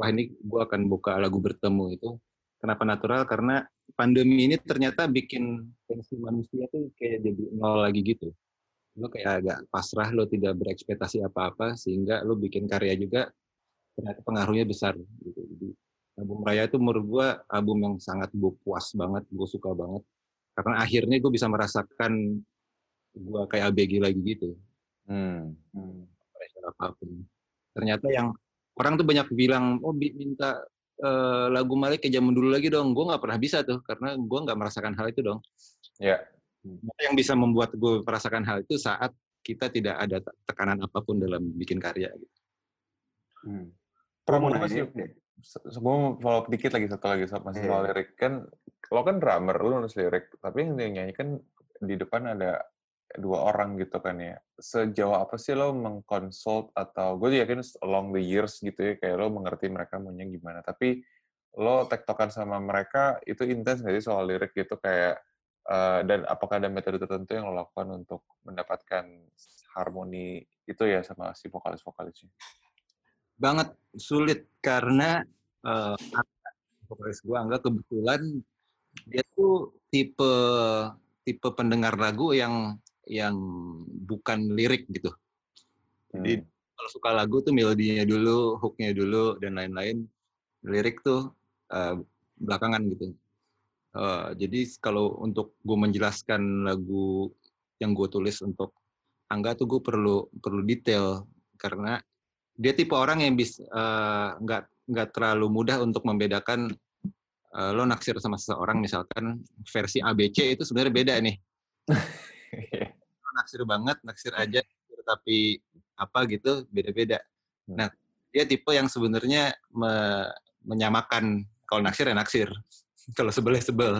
Setelah ini gue akan buka lagu bertemu itu. Kenapa natural? Karena pandemi ini ternyata bikin tensi manusia tuh kayak jadi nol lagi gitu. Lo kayak agak pasrah lo tidak berekspektasi apa-apa sehingga lo bikin karya juga ternyata pengaruhnya besar gitu. Jadi album raya itu menurut gue album yang sangat gue puas banget gue suka banget. Karena akhirnya gue bisa merasakan gue kayak ABG lagi gitu. Hmm. apa pun. Ternyata yang orang tuh banyak bilang, oh minta eh, lagu Malik ke zaman dulu lagi dong. Gue nggak pernah bisa tuh, karena gue nggak merasakan hal itu dong. Ya. Yang bisa membuat gue merasakan hal itu saat kita tidak ada te- tekanan apa pun dalam bikin karya. Gitu. Hmm. Pram, mau gue nanya masih, se- gue mau follow up dikit lagi satu lagi soal masih Iya. soal lirik kan lo kan drummer lo nulis lirik tapi yang nyanyi kan di depan ada dua orang gitu kan ya. Sejauh apa sih lo mengkonsult atau gue yakin along the years gitu ya kayak lo mengerti mereka maunya gimana. Tapi lo tektokan sama mereka itu intens nggak sih soal lirik gitu? Kayak eh, dan apakah ada metode tertentu yang lo lakukan untuk mendapatkan harmoni itu ya sama si vokalis-vokalisnya? Banget sulit. Karena eh, vokalis gue Angga kebetulan dia tuh tipe tipe pendengar lagu yang yang bukan lirik gitu. Jadi kalau suka lagu tuh melodinya dulu, hooknya dulu dan lain-lain. Lirik tuh eh, belakangan gitu. Eh, jadi kalau untuk gue menjelaskan lagu yang gue tulis untuk Angga tuh gue perlu perlu detail karena dia tipe orang yang bisa eh, nggak nggak terlalu mudah untuk membedakan eh, lo naksir sama seseorang misalkan versi ABC itu sebenarnya beda nih. naksir banget, naksir aja, tapi apa gitu beda-beda. Hmm. Nah, dia tipe yang sebenarnya me- menyamakan kalau naksir ya naksir, kalau sebel ya sebel.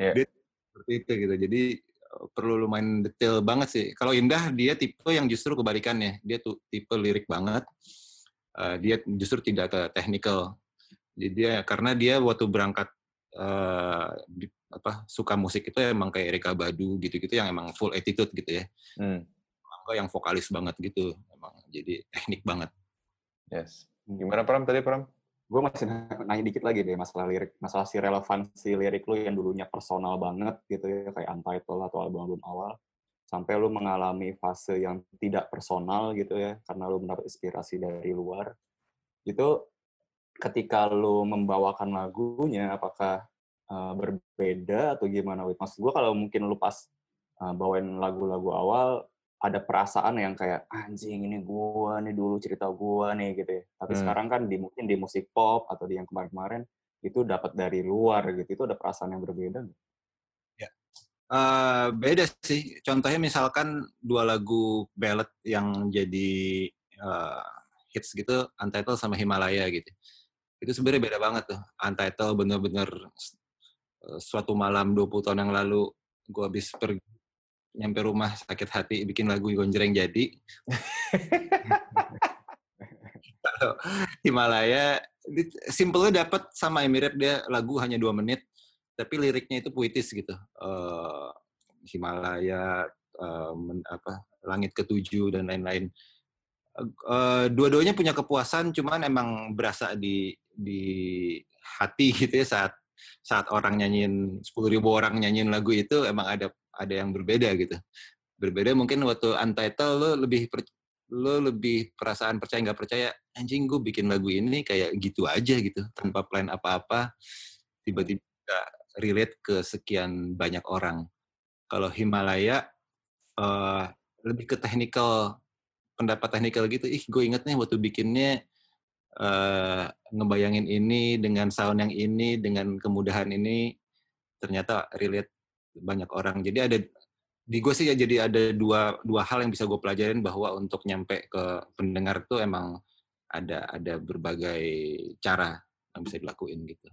Iya. Dia seperti itu gitu. Jadi eh, perlu lumayan detail banget sih. Kalau Indah dia tipe yang justru kebalikannya. Dia tuh tipe lirik banget. Eh, dia justru tidak ke technical. Jadi dia karena dia waktu berangkat di- apa suka musik itu emang kayak Erika Badu gitu-gitu yang emang full attitude gitu ya. Hmm. Angga yang vokalis banget gitu. Emang jadi teknik banget. Yes. Gimana Pram tadi Pram? gue masih nanya dikit lagi deh masalah lirik, masalah si relevansi lirik lu yang dulunya personal banget gitu ya, kayak Untitled atau album-album awal, sampai lu mengalami fase yang tidak personal gitu ya, karena lu mendapat inspirasi dari luar. Itu ketika lu membawakan lagunya, apakah uh, berbeda atau gimana? Wid? Maksud gue kalau mungkin lu pas uh, bawain lagu-lagu awal ada perasaan yang kayak anjing ini gua nih dulu cerita gua nih gitu ya. Tapi Hmm. sekarang kan di mungkin di musik pop atau di yang kemarin-kemarin itu dapat dari luar gitu. Itu ada perasaan yang berbeda nggak? Eh, beda sih. Contohnya misalkan dua lagu ballad yang jadi eh, hits gitu, Untitled sama Himalaya gitu. Itu sebenarnya beda banget tuh. Untitled bener-bener eh, suatu malam 20 tahun yang lalu gue habis pergi nyampe rumah sakit hati bikin lagu gonjreng jadi. Kalau Himalaya simpelnya dapat sama Emirat dia lagu hanya dua menit tapi liriknya itu puitis gitu. Eh, Himalaya, eh, men- apa langit ketujuh dan lain-lain. Eh, eh, dua-duanya punya kepuasan, cuman emang berasa di di hati gitu ya saat saat orang nyanyiin 10.000 ribu orang nyanyiin lagu itu emang ada ada yang berbeda gitu. Berbeda mungkin waktu Untitled lo lebih per- lo lebih perasaan percaya nggak percaya anjing gue bikin lagu ini kayak gitu aja gitu tanpa plan apa-apa tiba-tiba relate ke sekian banyak orang. Kalau Himalaya eh, lebih ke technical pendapat technical gitu. Ih, gue inget nih waktu bikinnya eh, ngebayangin ini dengan sound yang ini dengan kemudahan ini ternyata relate banyak orang. Jadi ada di gue sih ya jadi ada dua dua hal yang bisa gue pelajarin bahwa untuk nyampe ke pendengar tuh emang ada ada berbagai cara yang bisa dilakuin gitu.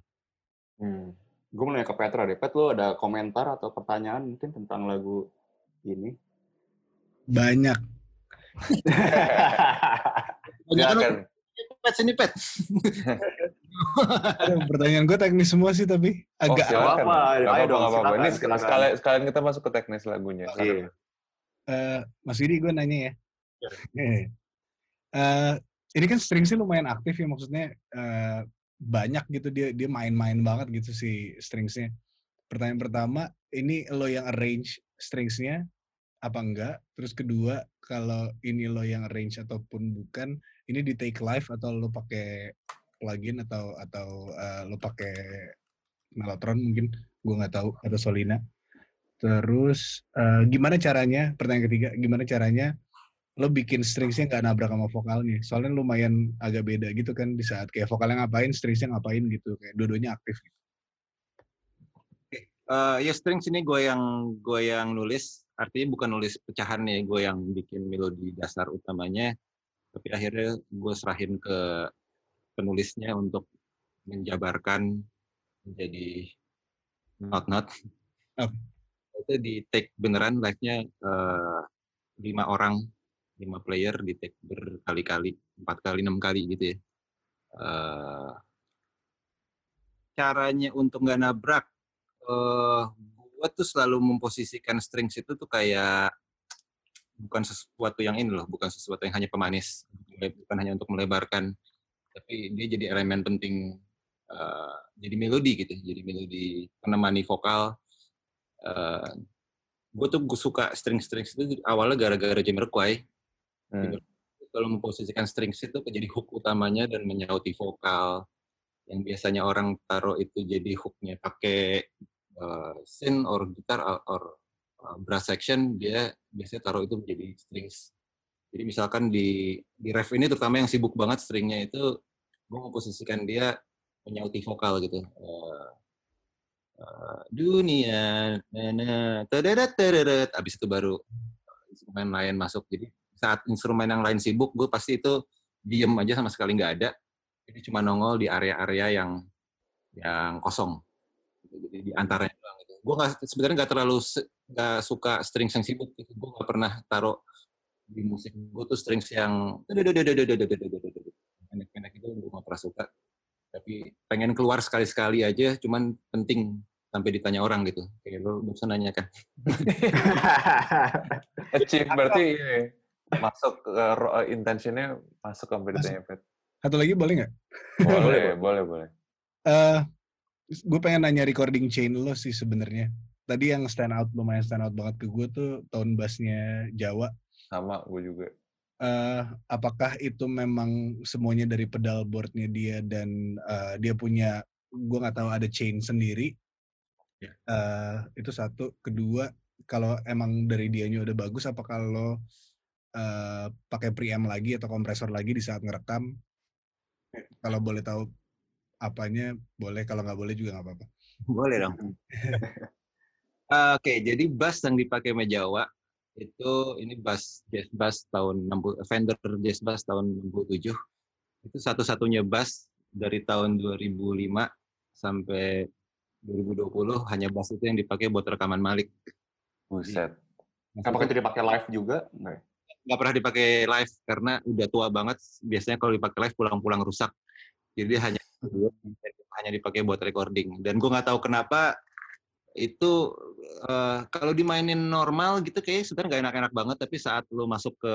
Hmm. Gue mau nanya ke Petra deh. Pet, lu ada komentar atau pertanyaan mungkin tentang lagu ini? Banyak. Nggak akan. Pet sini pet. Pertanyaan gue teknis semua sih tapi Oh, agak silakan. apa-apa. Nggak Ayo dong, nggak apa-apa. Ini silakan, sek- silakan. sekalian, sekalian kita masuk ke teknis lagunya. Iya. Eh, Mas Widi gue nanya ya. Eh, ini kan stringsnya lumayan aktif ya maksudnya eh, banyak gitu dia dia main-main banget gitu si stringsnya. Pertanyaan pertama, ini lo yang arrange stringsnya apa enggak? Terus kedua, kalau ini lo yang arrange ataupun bukan, ini di take live atau lo pakai plugin atau atau eh, lo pakai Mellotron mungkin gue nggak tahu atau Solina. Terus eh, gimana caranya? Pertanyaan ketiga, gimana caranya lo bikin stringsnya nggak nabrak sama vokalnya? Soalnya lumayan agak beda gitu kan di saat kayak vokalnya ngapain, stringsnya ngapain gitu, kayak dua-duanya aktif. Gitu. Eh, ya strings ini gue yang gue yang nulis, artinya bukan nulis pecahan nih, gue yang bikin melodi dasar utamanya, tapi akhirnya gue serahin ke penulisnya untuk menjabarkan menjadi not-not. Oke. Itu di take beneran live-nya eh, lima orang, lima player di take berkali-kali, empat kali, enam kali gitu ya. Eh, caranya untuk nggak nabrak eh gue tuh selalu memposisikan strings itu tuh kayak bukan sesuatu yang ini loh, bukan sesuatu yang hanya pemanis, bukan hanya untuk melebarkan, tapi dia jadi elemen penting, eh, jadi melodi gitu, jadi melodi penemani vokal. Eh, gue tuh gue suka string-strings itu awalnya gara-gara Jamiroquai. Hmm. Kalau memposisikan strings itu jadi hook utamanya dan menyauti vokal, yang biasanya orang taruh itu jadi hooknya pakai uh, synth or gitar or, uh, brass section dia biasanya taruh itu menjadi strings. Jadi misalkan di di ref ini terutama yang sibuk banget stringnya itu gue memposisikan dia menyauti vokal gitu. Uh, uh, dunia nana tadadat tadadat abis itu baru instrumen lain masuk. Jadi saat instrumen yang lain sibuk gue pasti itu diem aja sama sekali nggak ada. Jadi cuma nongol di area-area yang yang kosong. Jadi di antaranya doang gitu. Gue sebenarnya nggak terlalu nggak suka strings yang sibuk gitu. Gue nggak pernah taruh di musik gue tuh strings yang pendek-pendek itu gue nggak pernah suka. Tapi pengen keluar sekali-sekali aja, cuman penting sampai ditanya orang gitu. Kayak lo bisa nanya kan. Achieve berarti ini masuk ke ro- intentionnya masuk sampai ditanya Pet. Satu lagi boleh nggak? Boleh, boleh, boleh. Eh, gue pengen nanya recording chain lo sih sebenarnya. Tadi yang stand out lumayan stand out banget ke gue tuh tone bassnya Jawa. Sama gue juga. eh apakah itu memang semuanya dari pedal boardnya dia dan eh, dia punya gue nggak tahu ada chain sendiri Ya. Eh, itu satu kedua kalau emang dari dianya udah bagus apa kalau eh, pakai preamp lagi atau kompresor lagi di saat ngerekam kalau boleh tahu apanya boleh kalau nggak boleh juga nggak apa-apa Boleh dong. Oke, jadi bass yang dipakai Mejawa itu ini bass jazz bass tahun 60 Fender jazz bass tahun 67. Itu satu-satunya bass dari tahun 2005 sampai 2020 hanya bass itu yang dipakai buat rekaman Malik. Buset. Apakah itu dipakai live juga? Enggak. ya? nggak pernah dipakai live karena udah tua banget. Biasanya kalau dipakai live pulang-pulang rusak. Jadi hanya hanya dipakai buat recording. Dan gue nggak tahu kenapa itu eh, kalau dimainin normal gitu kayak sebenarnya nggak enak-enak banget. Tapi saat lo masuk ke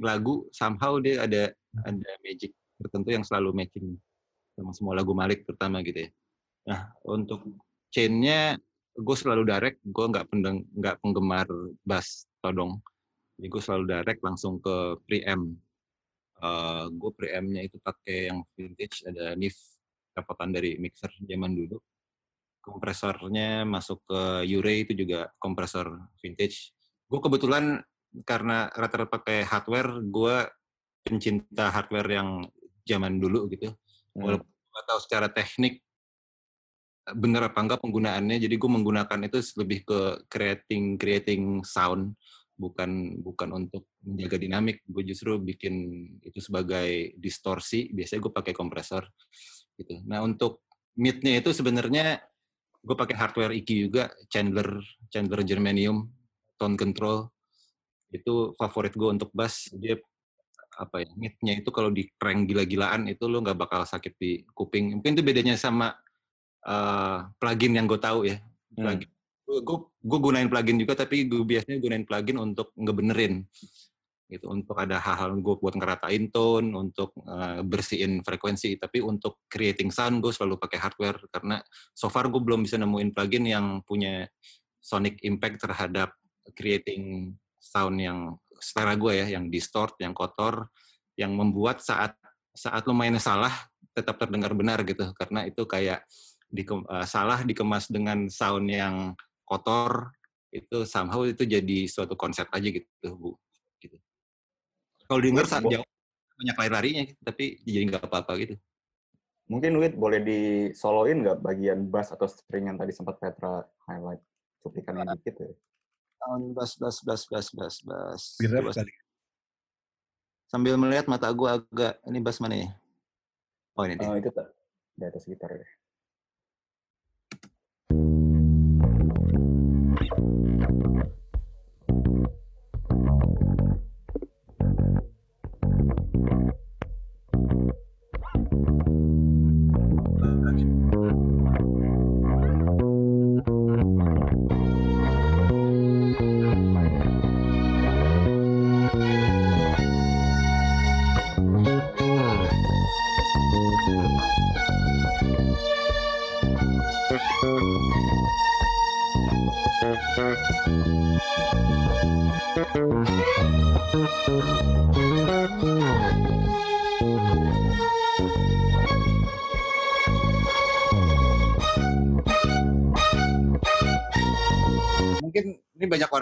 lagu, somehow dia ada ada magic tertentu yang selalu matching sama semua lagu Malik terutama gitu ya. Nah untuk chainnya gue selalu direct, gue nggak pendeng nggak penggemar bass todong. Jadi gue selalu direct langsung ke preamp. Uh, gue preampnya itu pakai yang vintage, ada NIF dapetan dari mixer zaman dulu. Kompresornya masuk ke Ure itu juga kompresor vintage. Gue kebetulan karena rata-rata pakai hardware, gue pencinta hardware yang zaman dulu gitu. Hmm. Walaupun gue tahu secara teknik bener apa enggak penggunaannya, jadi gue menggunakan itu lebih ke creating creating sound bukan bukan untuk menjaga dinamik gue justru bikin itu sebagai distorsi biasanya gue pakai kompresor gitu nah untuk mid-nya itu sebenarnya gue pakai hardware EQ juga Chandler Chandler Germanium tone control. Itu favorit gue untuk bass. Dia apa ya mid-nya itu kalau di crank gila-gilaan itu lo nggak bakal sakit di kuping. Mungkin itu bedanya sama uh, plugin yang gue tahu ya. Hmm. plugin. Gue gue gunain plugin juga tapi gue biasanya gunain plugin untuk ngebenerin gitu untuk ada hal-hal gue buat ngeratain tone untuk uh, bersihin frekuensi tapi untuk creating sound gue selalu pakai hardware karena so far gue belum bisa nemuin plugin yang punya sonic impact terhadap creating sound yang selera gue ya yang distort yang kotor yang membuat saat saat lo mainnya salah tetap terdengar benar gitu. Karena itu kayak di, uh, salah dikemas dengan sound yang kotor itu somehow itu jadi suatu konsep aja gitu bu kalau denger saat Bo- jauh banyak lari-larinya tapi jadi nggak apa-apa gitu. Mungkin Wid boleh disoloin nggak bagian bass atau string yang tadi sempat Petra highlight? Cuplikannya dikit ya? sound bas bas bas bas bas bas Gitar Coba kali sambil melihat mata gua agak ini bass mana ya? Oh ini dia. Oh, itu tak di atas gitar ya.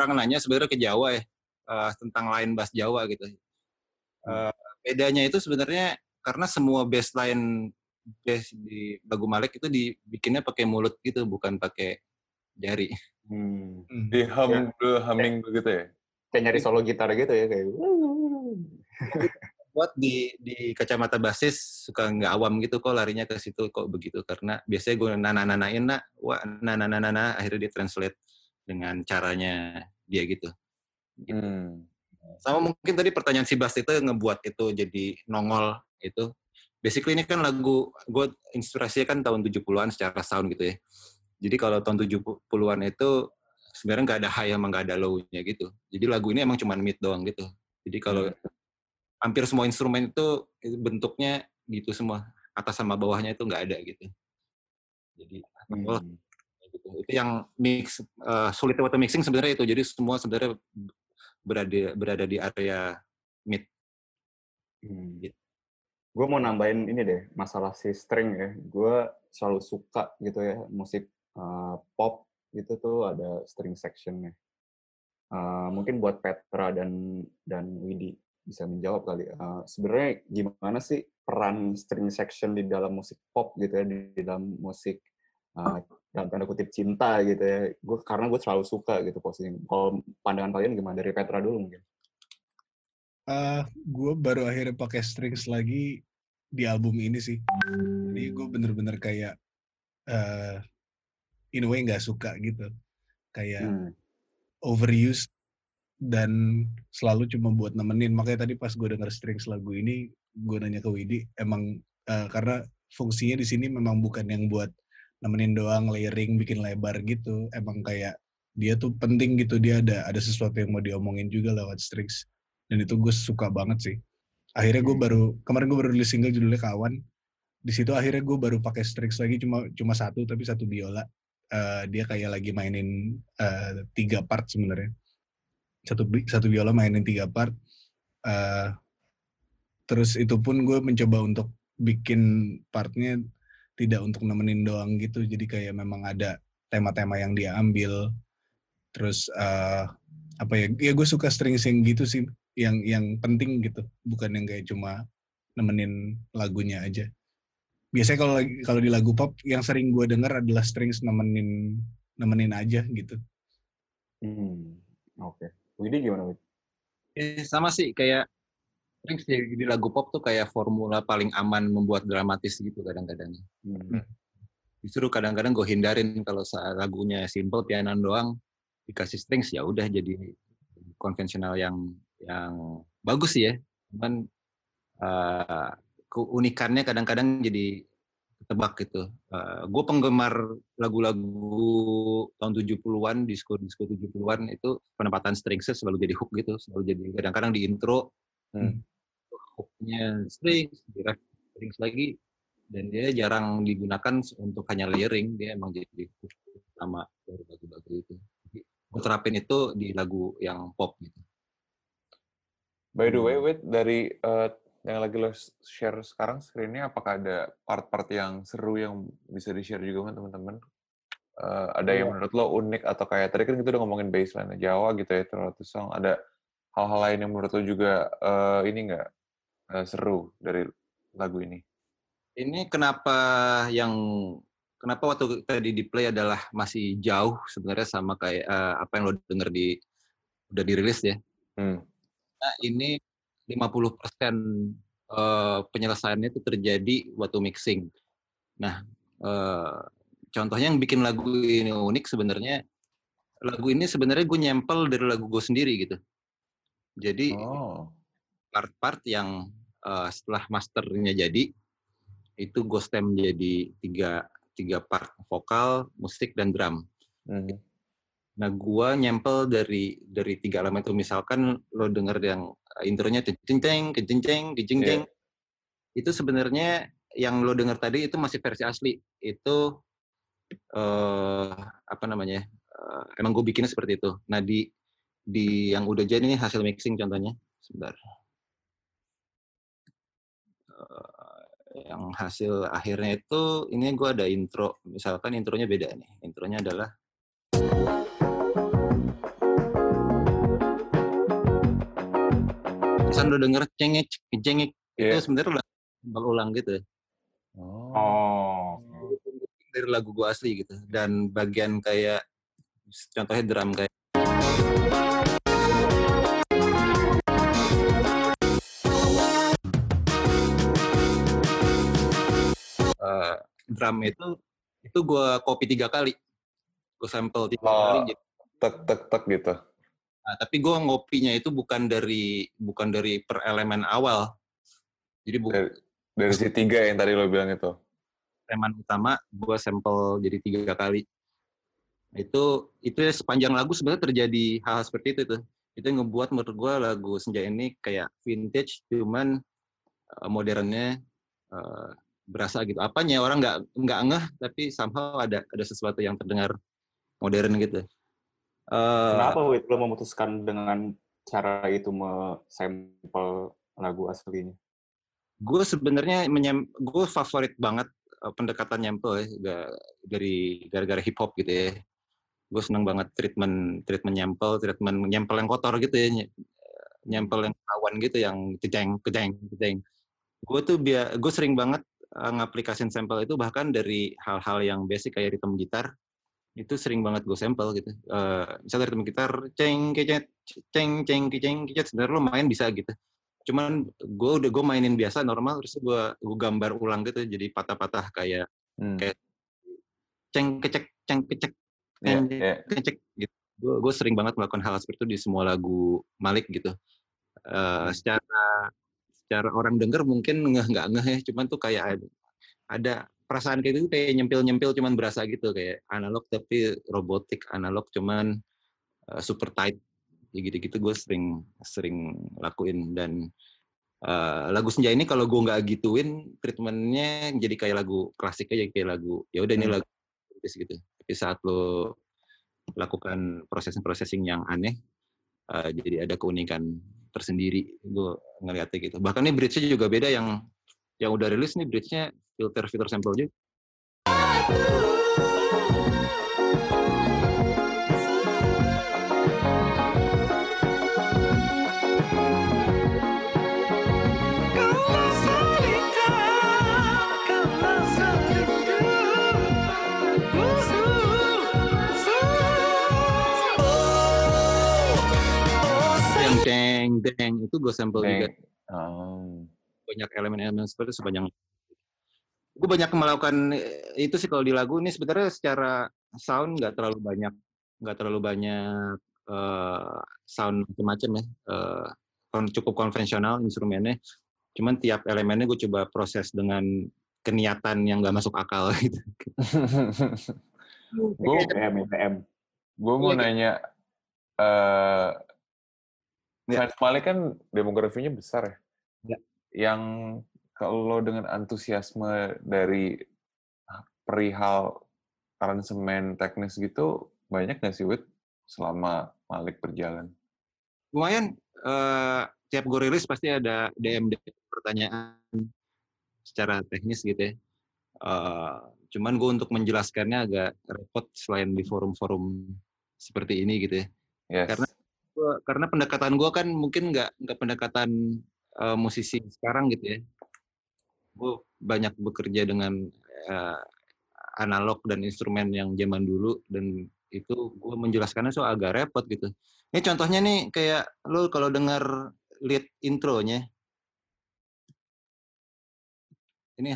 Orang nanya sebenarnya ke Jawa ya eh, tentang line bass Jawa gitu. Eh, bedanya itu sebenarnya karena semua bassline bass di lagu Malik itu dibikinnya pakai mulut gitu, bukan pakai jari. Hmm. Di hum, Ya. the humming begitu ya? Kayak nyari solo gitar gitu ya kayak. Buat di di kacamata basis suka nggak awam gitu kok larinya ke situ kok begitu karena biasanya gue nana-nanain nak, wah nana-nana akhirnya dia translate dengan caranya dia gitu. Hmm. Sama mungkin tadi pertanyaan si Bas itu ngebuat itu jadi nongol itu. Basically ini kan lagu, gue inspirasinya kan tahun 70-an secara sound gitu ya. Jadi kalau tahun 70-an itu sebenarnya nggak ada high sama nggak ada low-nya gitu. Jadi lagu ini emang cuma mid doang gitu. Jadi kalau hampir semua instrumen itu bentuknya gitu semua. Atas sama bawahnya itu nggak ada gitu. Jadi Hmm. Gitu. Itu yang mix eh, sulit waktu mixing sebenarnya itu. Jadi semua sebenarnya berada berada di area mid. Hmm. Gitu. Gue mau nambahin ini deh, masalah si string ya. Gue selalu suka gitu ya, musik uh, pop itu tuh ada string sectionnya. Uh, mungkin buat Petra dan dan Widi bisa menjawab kali. Uh, Sebenarnya gimana sih peran string section di dalam musik pop gitu ya, di, di dalam musik uh, dalam tanda kutip cinta gitu ya. Gue karena gue selalu suka gitu posisinya. Kalau pandangan kalian gimana dari Petra dulu mungkin? Uh, gue baru akhirnya pakai strings lagi di album ini sih. Jadi gue bener-bener kayak uh, in a way nggak suka gitu. Kayak hmm. overused dan selalu cuma buat nemenin. Makanya tadi pas gue denger strings lagu ini, gue nanya ke Widi, emang uh, karena fungsinya di sini memang bukan yang buat nemenin doang, layering, bikin lebar gitu. Emang kayak dia tuh penting gitu, dia ada ada sesuatu yang mau diomongin juga lewat strings. Dan itu gue suka banget sih. Akhirnya gue baru kemarin gue baru rilis single judulnya kawan. Di situ akhirnya gue baru pakai strings lagi cuma cuma satu tapi satu biola. Uh, dia kayak lagi mainin uh, tiga part sebenarnya. Satu satu biola mainin tiga part. Uh, terus itu pun gue mencoba untuk bikin partnya tidak untuk nemenin doang gitu. Jadi kayak memang ada tema-tema yang dia ambil. Terus uh, apa ya ya gue suka string sing gitu sih yang yang penting gitu. Bukan yang kayak cuma nemenin lagunya aja. Biasanya kalau kalau di lagu pop yang sering gue denger adalah strings nemenin nemenin aja gitu. Hmm oke. Okay. Widi gimana Widi? Eh, sama sih kayak strings di, di lagu pop tuh kayak formula paling aman membuat dramatis gitu kadang-kadang hmm. justru kadang-kadang gue hindarin kalau saat lagunya simple pianan doang dikasih strings ya udah jadi konvensional yang yang bagus sih ya. Cuman uh, keunikannya kadang-kadang jadi tebak gitu. Uh, gue penggemar lagu-lagu tahun 70-an, disco-disco 70-an itu penempatan stringsnya selalu jadi hook gitu, selalu jadi kadang-kadang di intro hmm. Hooknya strings, di ref strings lagi, dan dia jarang digunakan untuk hanya layering, dia emang jadi utama dari lagu-lagu itu. gue terapin itu di lagu yang pop gitu. By the way, wait dari uh, yang lagi lo share sekarang screennya, apakah ada part-part yang seru yang bisa di-share juga sama teman-teman? Uh, ada yang iya. menurut lo unik atau kayak tadi kan kita udah ngomongin baseline Jawa gitu ya, terlalu song. Ada hal-hal lain yang menurut lo juga uh, ini nggak uh, seru dari lagu ini? Ini kenapa yang kenapa waktu tadi di play adalah masih jauh sebenarnya sama kayak uh, apa yang lo denger di udah dirilis ya. Hmm ini 50% persen uh, penyelesaiannya itu terjadi waktu mixing. Nah, uh, contohnya yang bikin lagu ini unik sebenarnya lagu ini sebenarnya gue nyempel dari lagu gue sendiri gitu. Jadi part-part oh. yang uh, setelah masternya jadi itu gue stem jadi tiga tiga part vokal, musik dan drum. Hmm. Nah, gua nyempel dari dari tiga elemen itu misalkan lo denger yang eh, intronya kenceng kenceng kenceng yeah. itu sebenarnya yang lo denger tadi itu masih versi asli. Itu uh, apa namanya? Uh, emang gue bikinnya seperti itu. Nah, di di yang udah jadi nih hasil mixing contohnya. Sebentar. Uh, yang hasil akhirnya itu ini gue ada intro. Misalkan intronya beda nih. Intronya adalah misalnya udah denger cengek cengek yeah. itu sebenarnya udah ulang gitu oh dari lagu gua asli gitu dan bagian kayak contohnya drum kayak uh, drum itu itu gue copy tiga kali gue sampel tiga oh, kali gitu. tek tek tek gitu Nah, tapi gue ngopinya itu bukan dari bukan dari per elemen awal. Jadi bukan dari, dari si tiga yang tadi lo bilang itu. Elemen utama gue sampel jadi tiga kali. Itu itu ya sepanjang lagu sebenarnya terjadi hal, hal seperti itu tuh. Itu yang ngebuat menurut gue lagu Senja ini kayak vintage, cuman uh, modernnya uh, berasa gitu. Apanya orang nggak nggak ngeh, tapi somehow ada ada sesuatu yang terdengar modern gitu. Uh, Kenapa Wid lo memutuskan dengan cara itu sampel lagu aslinya? Gue sebenarnya gue favorit banget uh, pendekatan nyempel ya, dari gara-gara hip hop gitu ya. gue seneng banget treatment treatment nyempel treatment nyempel yang kotor gitu ya ny- nyempel yang awan gitu yang kejeng kejeng kejeng gue tuh biar gue sering banget ngaplikasin sampel itu bahkan dari hal-hal yang basic kayak ritme gitar itu sering banget gue sampel gitu uh, misalnya ritme gitar ceng kecet ceng ceng keceng kecet sebenarnya lo main bisa gitu cuman gue udah gue mainin biasa normal terus gue gue gambar ulang gitu jadi patah-patah kayak Hmm. Kayak- ceng kecek ceng kecek Iya, ceng iya. kecek gitu. Gue gue sering banget melakukan hal seperti itu di semua lagu Malik gitu. Eh, secara secara orang denger mungkin ngeh nggak ngeh ya, cuman tuh kayak ada, ada perasaan kayak gitu kayak nyempil-nyempil cuman berasa gitu kayak analog tapi robotik analog cuman eh, super tight ya gitu-gitu gue sering sering lakuin dan eh, lagu senja ini kalau gue nggak gituin treatmentnya jadi kayak lagu klasik aja kayak lagu ya udah ini Hmm. lagu gitu tapi saat lo lakukan proses processing yang aneh eh, jadi ada keunikan tersendiri. Gue ngeliatnya gitu. Bahkan nih bridge-nya juga beda yang yang udah rilis nih bridge-nya filter filter sample juga deng itu gue sample juga. Oh. banyak elemen-elemen seperti itu sepanjang gue banyak melakukan eh, itu sih kalau di lagu ini sebenarnya secara sound nggak terlalu banyak nggak terlalu banyak eh, sound macam-macam ya kon- cukup konvensional instrumennya cuman tiap elemennya gue coba proses dengan keniatan yang nggak masuk akal gitu gue EPM, EPM. gue mau Iya, nanya Ya. fans Malik kan demografinya besar ya. Ya. Yang kalau dengan antusiasme dari perihal aransemen teknis gitu banyak nggak sih Wit selama Malik berjalan? lumayan eh, tiap gue rilis pasti ada DM pertanyaan secara teknis gitu ya. Eh, cuman gue untuk menjelaskannya agak repot selain di forum-forum seperti ini gitu ya. Yes. Karena- Gua- karena pendekatan gue kan mungkin nggak nggak pendekatan eh, musisi sekarang gitu ya. Gue banyak bekerja dengan eh, analog dan instrumen yang zaman dulu dan itu gue menjelaskannya so agak repot gitu. Ini contohnya nih kayak lo kalau dengar lead intronya. Ini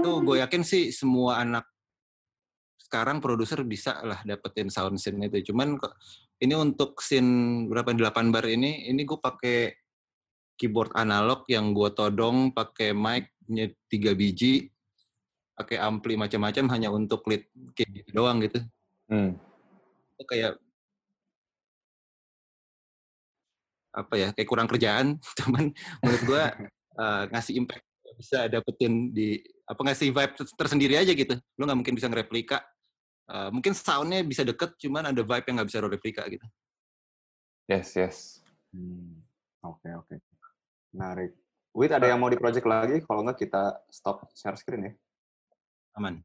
tuh gue yakin sih semua anak sekarang produser bisa lah dapetin sound scene itu. Cuman ini untuk scene berapa 8 bar ini ini gue pakai keyboard analog yang gue todong pakai mic-nya tiga biji pakai ampli macam-macam hanya untuk lead kayak gitu doang gitu. Hmm. Itu kayak apa ya kayak kurang kerjaan cuman menurut gua eh, ngasih impact bisa dapetin di apa ngasih vibe ter- tersendiri aja gitu lu nggak mungkin bisa ngereplika Eh, mungkin soundnya bisa deket cuman ada vibe yang nggak bisa lo replika gitu Yes, yes. Hmm, Oke, oke. Menarik. Wait, ada yang mau di project lagi? Kalau nggak kita stop share screen ya. aman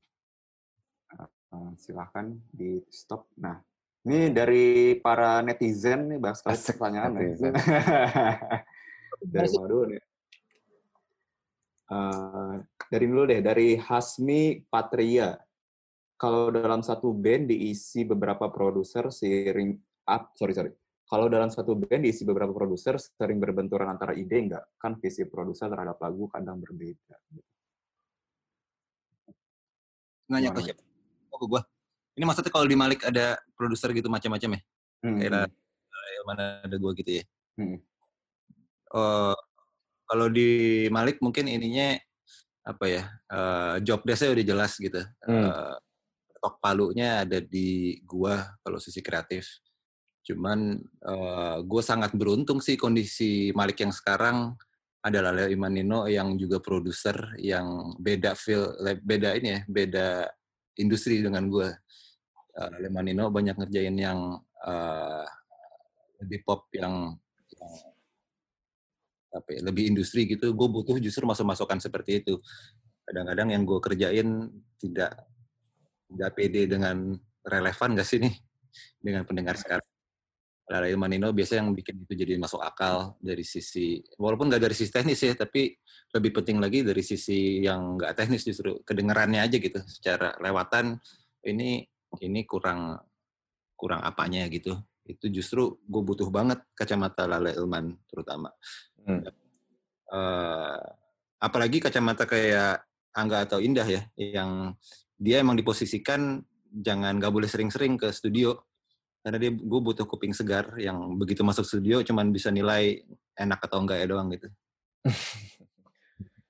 Eh, silahkan di stop. Nah, ini dari para netizen nih banyak sekali pertanyaan. nih. netizen. dari mana dulu nih? Eh, dari dulu deh, dari Hasmi Patria. Kalau dalam satu band diisi beberapa produser sering, ah, sorry sorry. Kalau dalam satu band diisi beberapa produser sering berbenturan antara ide enggak? Kan visi produser terhadap lagu kadang berbeda. nanya ke Gimana, siapa oh ke gua ini maksudnya kalau di Malik ada produser gitu macam-macam ya Hmm, kayak mana ada gua gitu ya Hmm. Eh, kalau di Malik mungkin ininya apa ya eh, job desk-nya udah jelas gitu Hmm. Eh, tok palunya ada di gua kalau sisi kreatif. Cuman eh, gue sangat beruntung sih kondisi Malik yang sekarang. Adalah Leo Imanino yang juga produser yang beda feel beda ini ya beda industri dengan gue uh, Leo Imanino banyak ngerjain yang eh, lebih pop yang, yang apa ya, lebih industri gitu, gue butuh justru masuk-masukan seperti itu. Kadang-kadang yang gue kerjain tidak tidak pede dengan relevan gak sih nih dengan pendengar sekarang. Lalai Manino biasanya yang bikin itu jadi masuk akal dari sisi, walaupun nggak dari sisi teknis ya, tapi lebih penting lagi dari sisi yang nggak teknis justru kedengarannya aja gitu, secara lewatan ini ini kurang kurang apanya gitu. Itu justru gue butuh banget kacamata Lale Ilman terutama. Hmm. Eh, apalagi kacamata kayak Angga atau Indah ya, yang dia emang diposisikan jangan nggak boleh sering-sering ke studio karena dia gue butuh kuping segar yang begitu masuk studio cuman bisa nilai enak atau enggak ya doang gitu.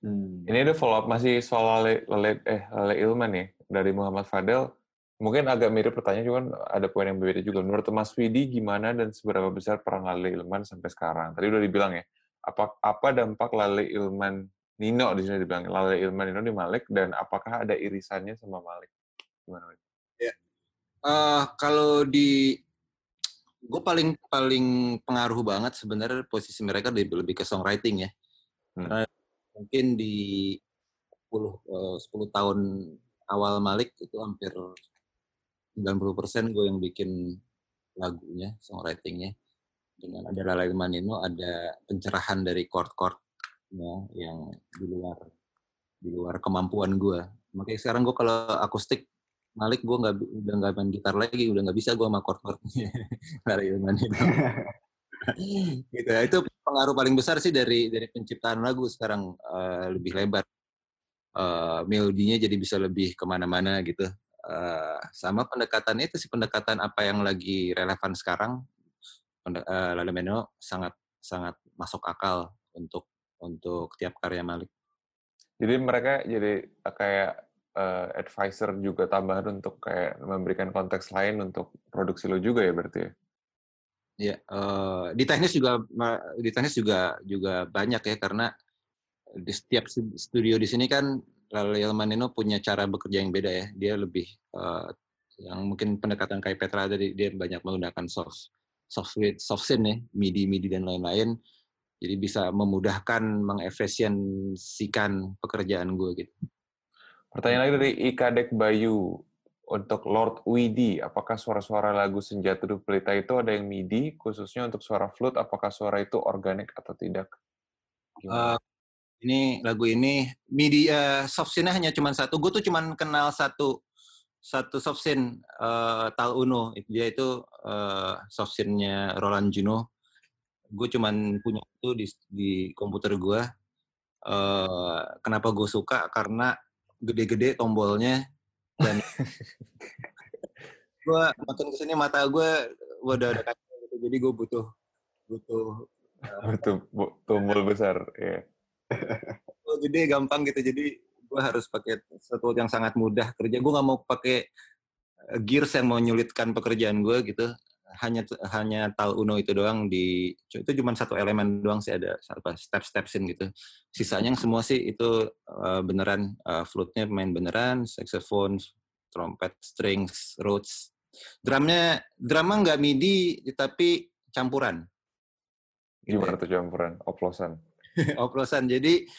Hmm. Ini ada follow up masih soal Lale, Lale, eh, Lale Ilman ya dari Muhammad Fadel. Mungkin agak mirip pertanyaan, cuman ada poin yang berbeda juga. Menurut Mas Widi, gimana dan seberapa besar peran Lale Ilman sampai sekarang? Tadi udah dibilang ya, apa apa dampak Lale Ilman Nino di sini dibilang Lale Ilman Nino di Malik dan apakah ada irisannya sama Malik? Gimana? Wid? Eh, kalau di gue paling paling pengaruh banget sebenarnya posisi mereka lebih, lebih ke songwriting ya. Hmm. Karena mungkin di 10 eh, 10 tahun awal Malik itu hampir 90% gue yang bikin lagunya, songwritingnya. Dengan ada Lalai Manino, ada pencerahan dari chord-chordnya yang di luar di luar kemampuan gue. Makanya sekarang gue kalau akustik Malik gue nggak udah nggak main gitar lagi, udah nggak bisa gue sama chord-chordnya Lalai Manino. gitu ya. Itu pengaruh paling besar sih dari dari penciptaan lagu sekarang eh, lebih lebar. Eh, melodinya jadi bisa lebih ke mana-mana gitu. Eh, sama pendekatan itu sih pendekatan apa yang lagi relevan sekarang. Pende- eh, Meno sangat sangat masuk akal untuk untuk tiap karya Malik. Jadi mereka jadi kayak eh, advisor juga tambahan untuk kayak memberikan konteks lain untuk produksi lo juga ya berarti ya? Ya, eh, di teknis juga di teknis juga juga banyak ya karena di setiap stu- studio di sini kan Lale Manino punya cara bekerja yang beda ya. Dia lebih eh, yang mungkin pendekatan kayak Petra tadi dia banyak menggunakan soft soft soft synth ya, MIDI MIDI dan lain-lain. Jadi bisa memudahkan mengefisiensikan pekerjaan gue gitu. Pertanyaan lagi dari Ika Dek Bayu. Untuk Lord Widi, apakah suara-suara lagu Senjata Duh Pelita itu ada yang MIDI, khususnya untuk suara flute, apakah suara itu organik atau tidak? Gimana? Eh, ini lagu ini MIDI eh, soft hanya cuma satu. Gue tuh cuma kenal satu satu soft synth eh, Tal Uno. Dia itu eh, soft synth-nya Roland Juno. Gue cuma punya itu di, di komputer gue. Eh, kenapa gue suka? Karena gede-gede tombolnya dan gue makin ke sini mata gue udah ada kaca gitu. Jadi gue butuh butuh Betul, bu- tombol besar. ya. Oh, gede gampang gitu jadi gue harus pakai sesuatu yang sangat mudah kerja gue nggak mau pakai eh, gears yang mau nyulitkan pekerjaan gue gitu hanya hanya tal uno itu doang di itu cuma satu elemen doang sih ada apa step stepsin gitu sisanya yang semua sih itu eh, beneran eh, flute-nya main beneran saxophone trompet strings rhodes drumnya drumnya nggak midi tapi campuran Gitu. Gimana tuh campuran? Oplosan. oplosan. Jadi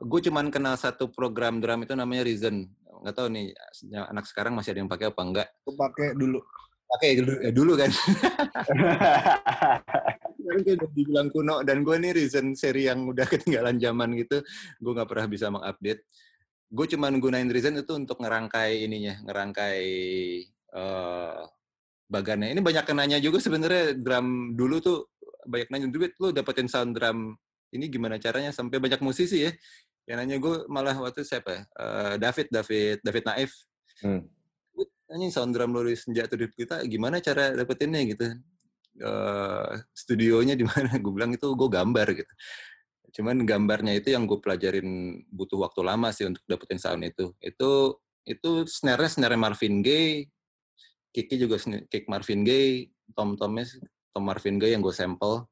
gue cuman kenal satu program drum itu namanya Reason. Nggak tahu nih yang anak sekarang masih ada yang pakai apa enggak. Aku pakai dulu. Pakai dulu, ya dulu kan. Sekarang kayak udah dibilang kuno dan gue nih Reason seri yang udah ketinggalan zaman gitu. Gue nggak pernah bisa mengupdate. Gue cuman gunain Reason itu untuk ngerangkai ininya, ngerangkai eh bagannya. Ini banyak yang nanya juga sebenarnya drum dulu tuh banyak nanya duit lu dapetin sound drum ini gimana caranya sampai banyak musisi ya yang nanya gue malah waktu siapa ya? Eh, David David David Naif. Hmm. Gue nanya sound drum lu di senjata Duit kita gimana cara dapetinnya gitu? Eh, studionya di mana? Gue bilang itu gue gambar gitu. Cuman gambarnya itu yang gue pelajarin butuh waktu lama sih untuk dapetin sound itu. Itu itu snare-nya snare Marvin Gaye kicknya juga kick Marvin Gaye tom tomnya Tom Marvin Gaye yang gue sample.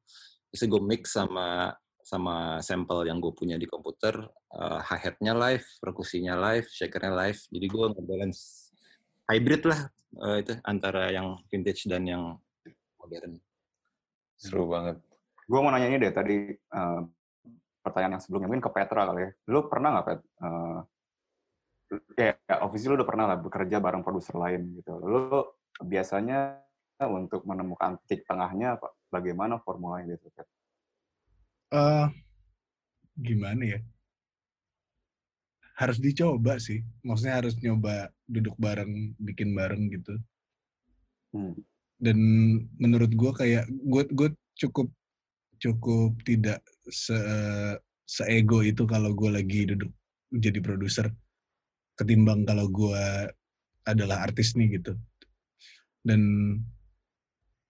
Terus gue mix sama sama sampel yang gue punya di komputer uh, hi-hatnya live, perkusinya live, shakernya live. Jadi gue nge-balance hybrid lah eh, itu antara yang vintage dan yang modern. Seru banget. gue mau nanya ini deh tadi eh, pertanyaan yang sebelumnya mungkin ke Petra kali ya. Lu pernah nggak Pet? Uh, ya, ya obviously lu udah pernah lah bekerja bareng produser lain gitu. Lu biasanya untuk menemukan titik tengahnya apa- bagaimana formulanya gitu Eh, gimana ya? Harus dicoba sih. Maksudnya harus nyoba duduk bareng, bikin bareng gitu. Hmm. Dan menurut gue kayak gue gue cukup cukup tidak se seego itu kalau gue lagi duduk jadi produser ketimbang kalau gue adalah artis nih gitu. Dan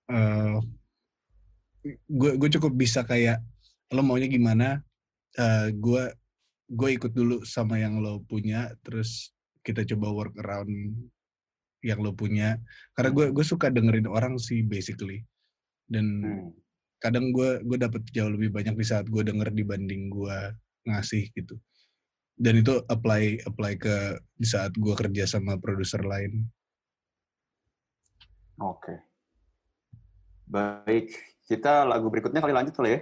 eh gue gue cukup bisa kayak lo maunya gimana eh gue gue ikut dulu sama yang lo punya terus kita coba work around yang lo punya karena gue gue suka dengerin orang sih basically dan Hmm. kadang gue gue dapet jauh lebih banyak di saat gue denger dibanding gue ngasih gitu dan itu apply apply ke di saat gue kerja sama produser lain Oke. Baik, kita lagu berikutnya kali lanjut kali ya.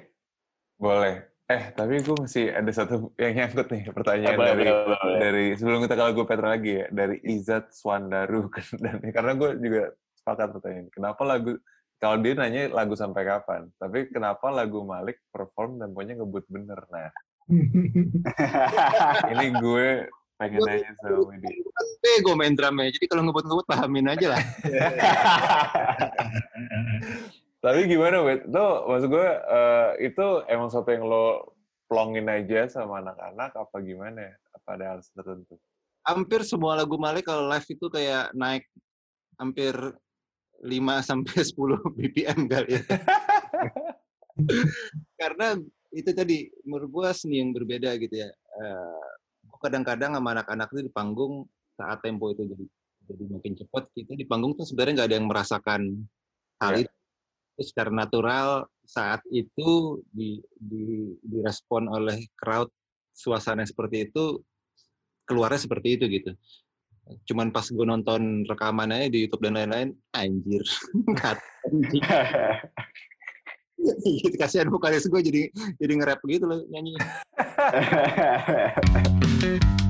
Boleh. Eh, tapi gue masih ada satu yang nyangkut nih pertanyaan Eh, boleh, dari boleh, boleh. dari sebelum kita ke lagu Petra lagi ya dari Izat Swandaru dan karena gue juga sepakat pertanyaan kenapa lagu kalau dia nanya lagu sampai kapan tapi kenapa lagu Malik perform temponya ngebut bener nah ini gue pengen nanya sama Widi Kan bego main drumnya, jadi kalau ngebut-ngebut pahamin aja lah. tapi gimana Wid? Tuh maksud gue eh, itu emang satu yang lo plongin aja sama anak-anak apa gimana ya? apa ada hal tertentu Hampir semua lagu Malik kalau live itu kayak naik hampir 5 sampai 10 BPM kali ya. Karena itu tadi menurut gua seni yang berbeda gitu ya. Eh, gua kadang-kadang sama anak-anak itu di panggung saat tempo itu jadi jadi makin cepat kita di panggung tuh sebenarnya nggak ada yang merasakan hal itu Itu secara natural saat itu di, di direspon oleh crowd suasana seperti itu keluarnya seperti itu gitu. Cuman pas gue nonton rekamannya di YouTube dan lain-lain anjir Kata gitu kasihan vokalis gue jadi jadi nge-rap gitu loh nyanyi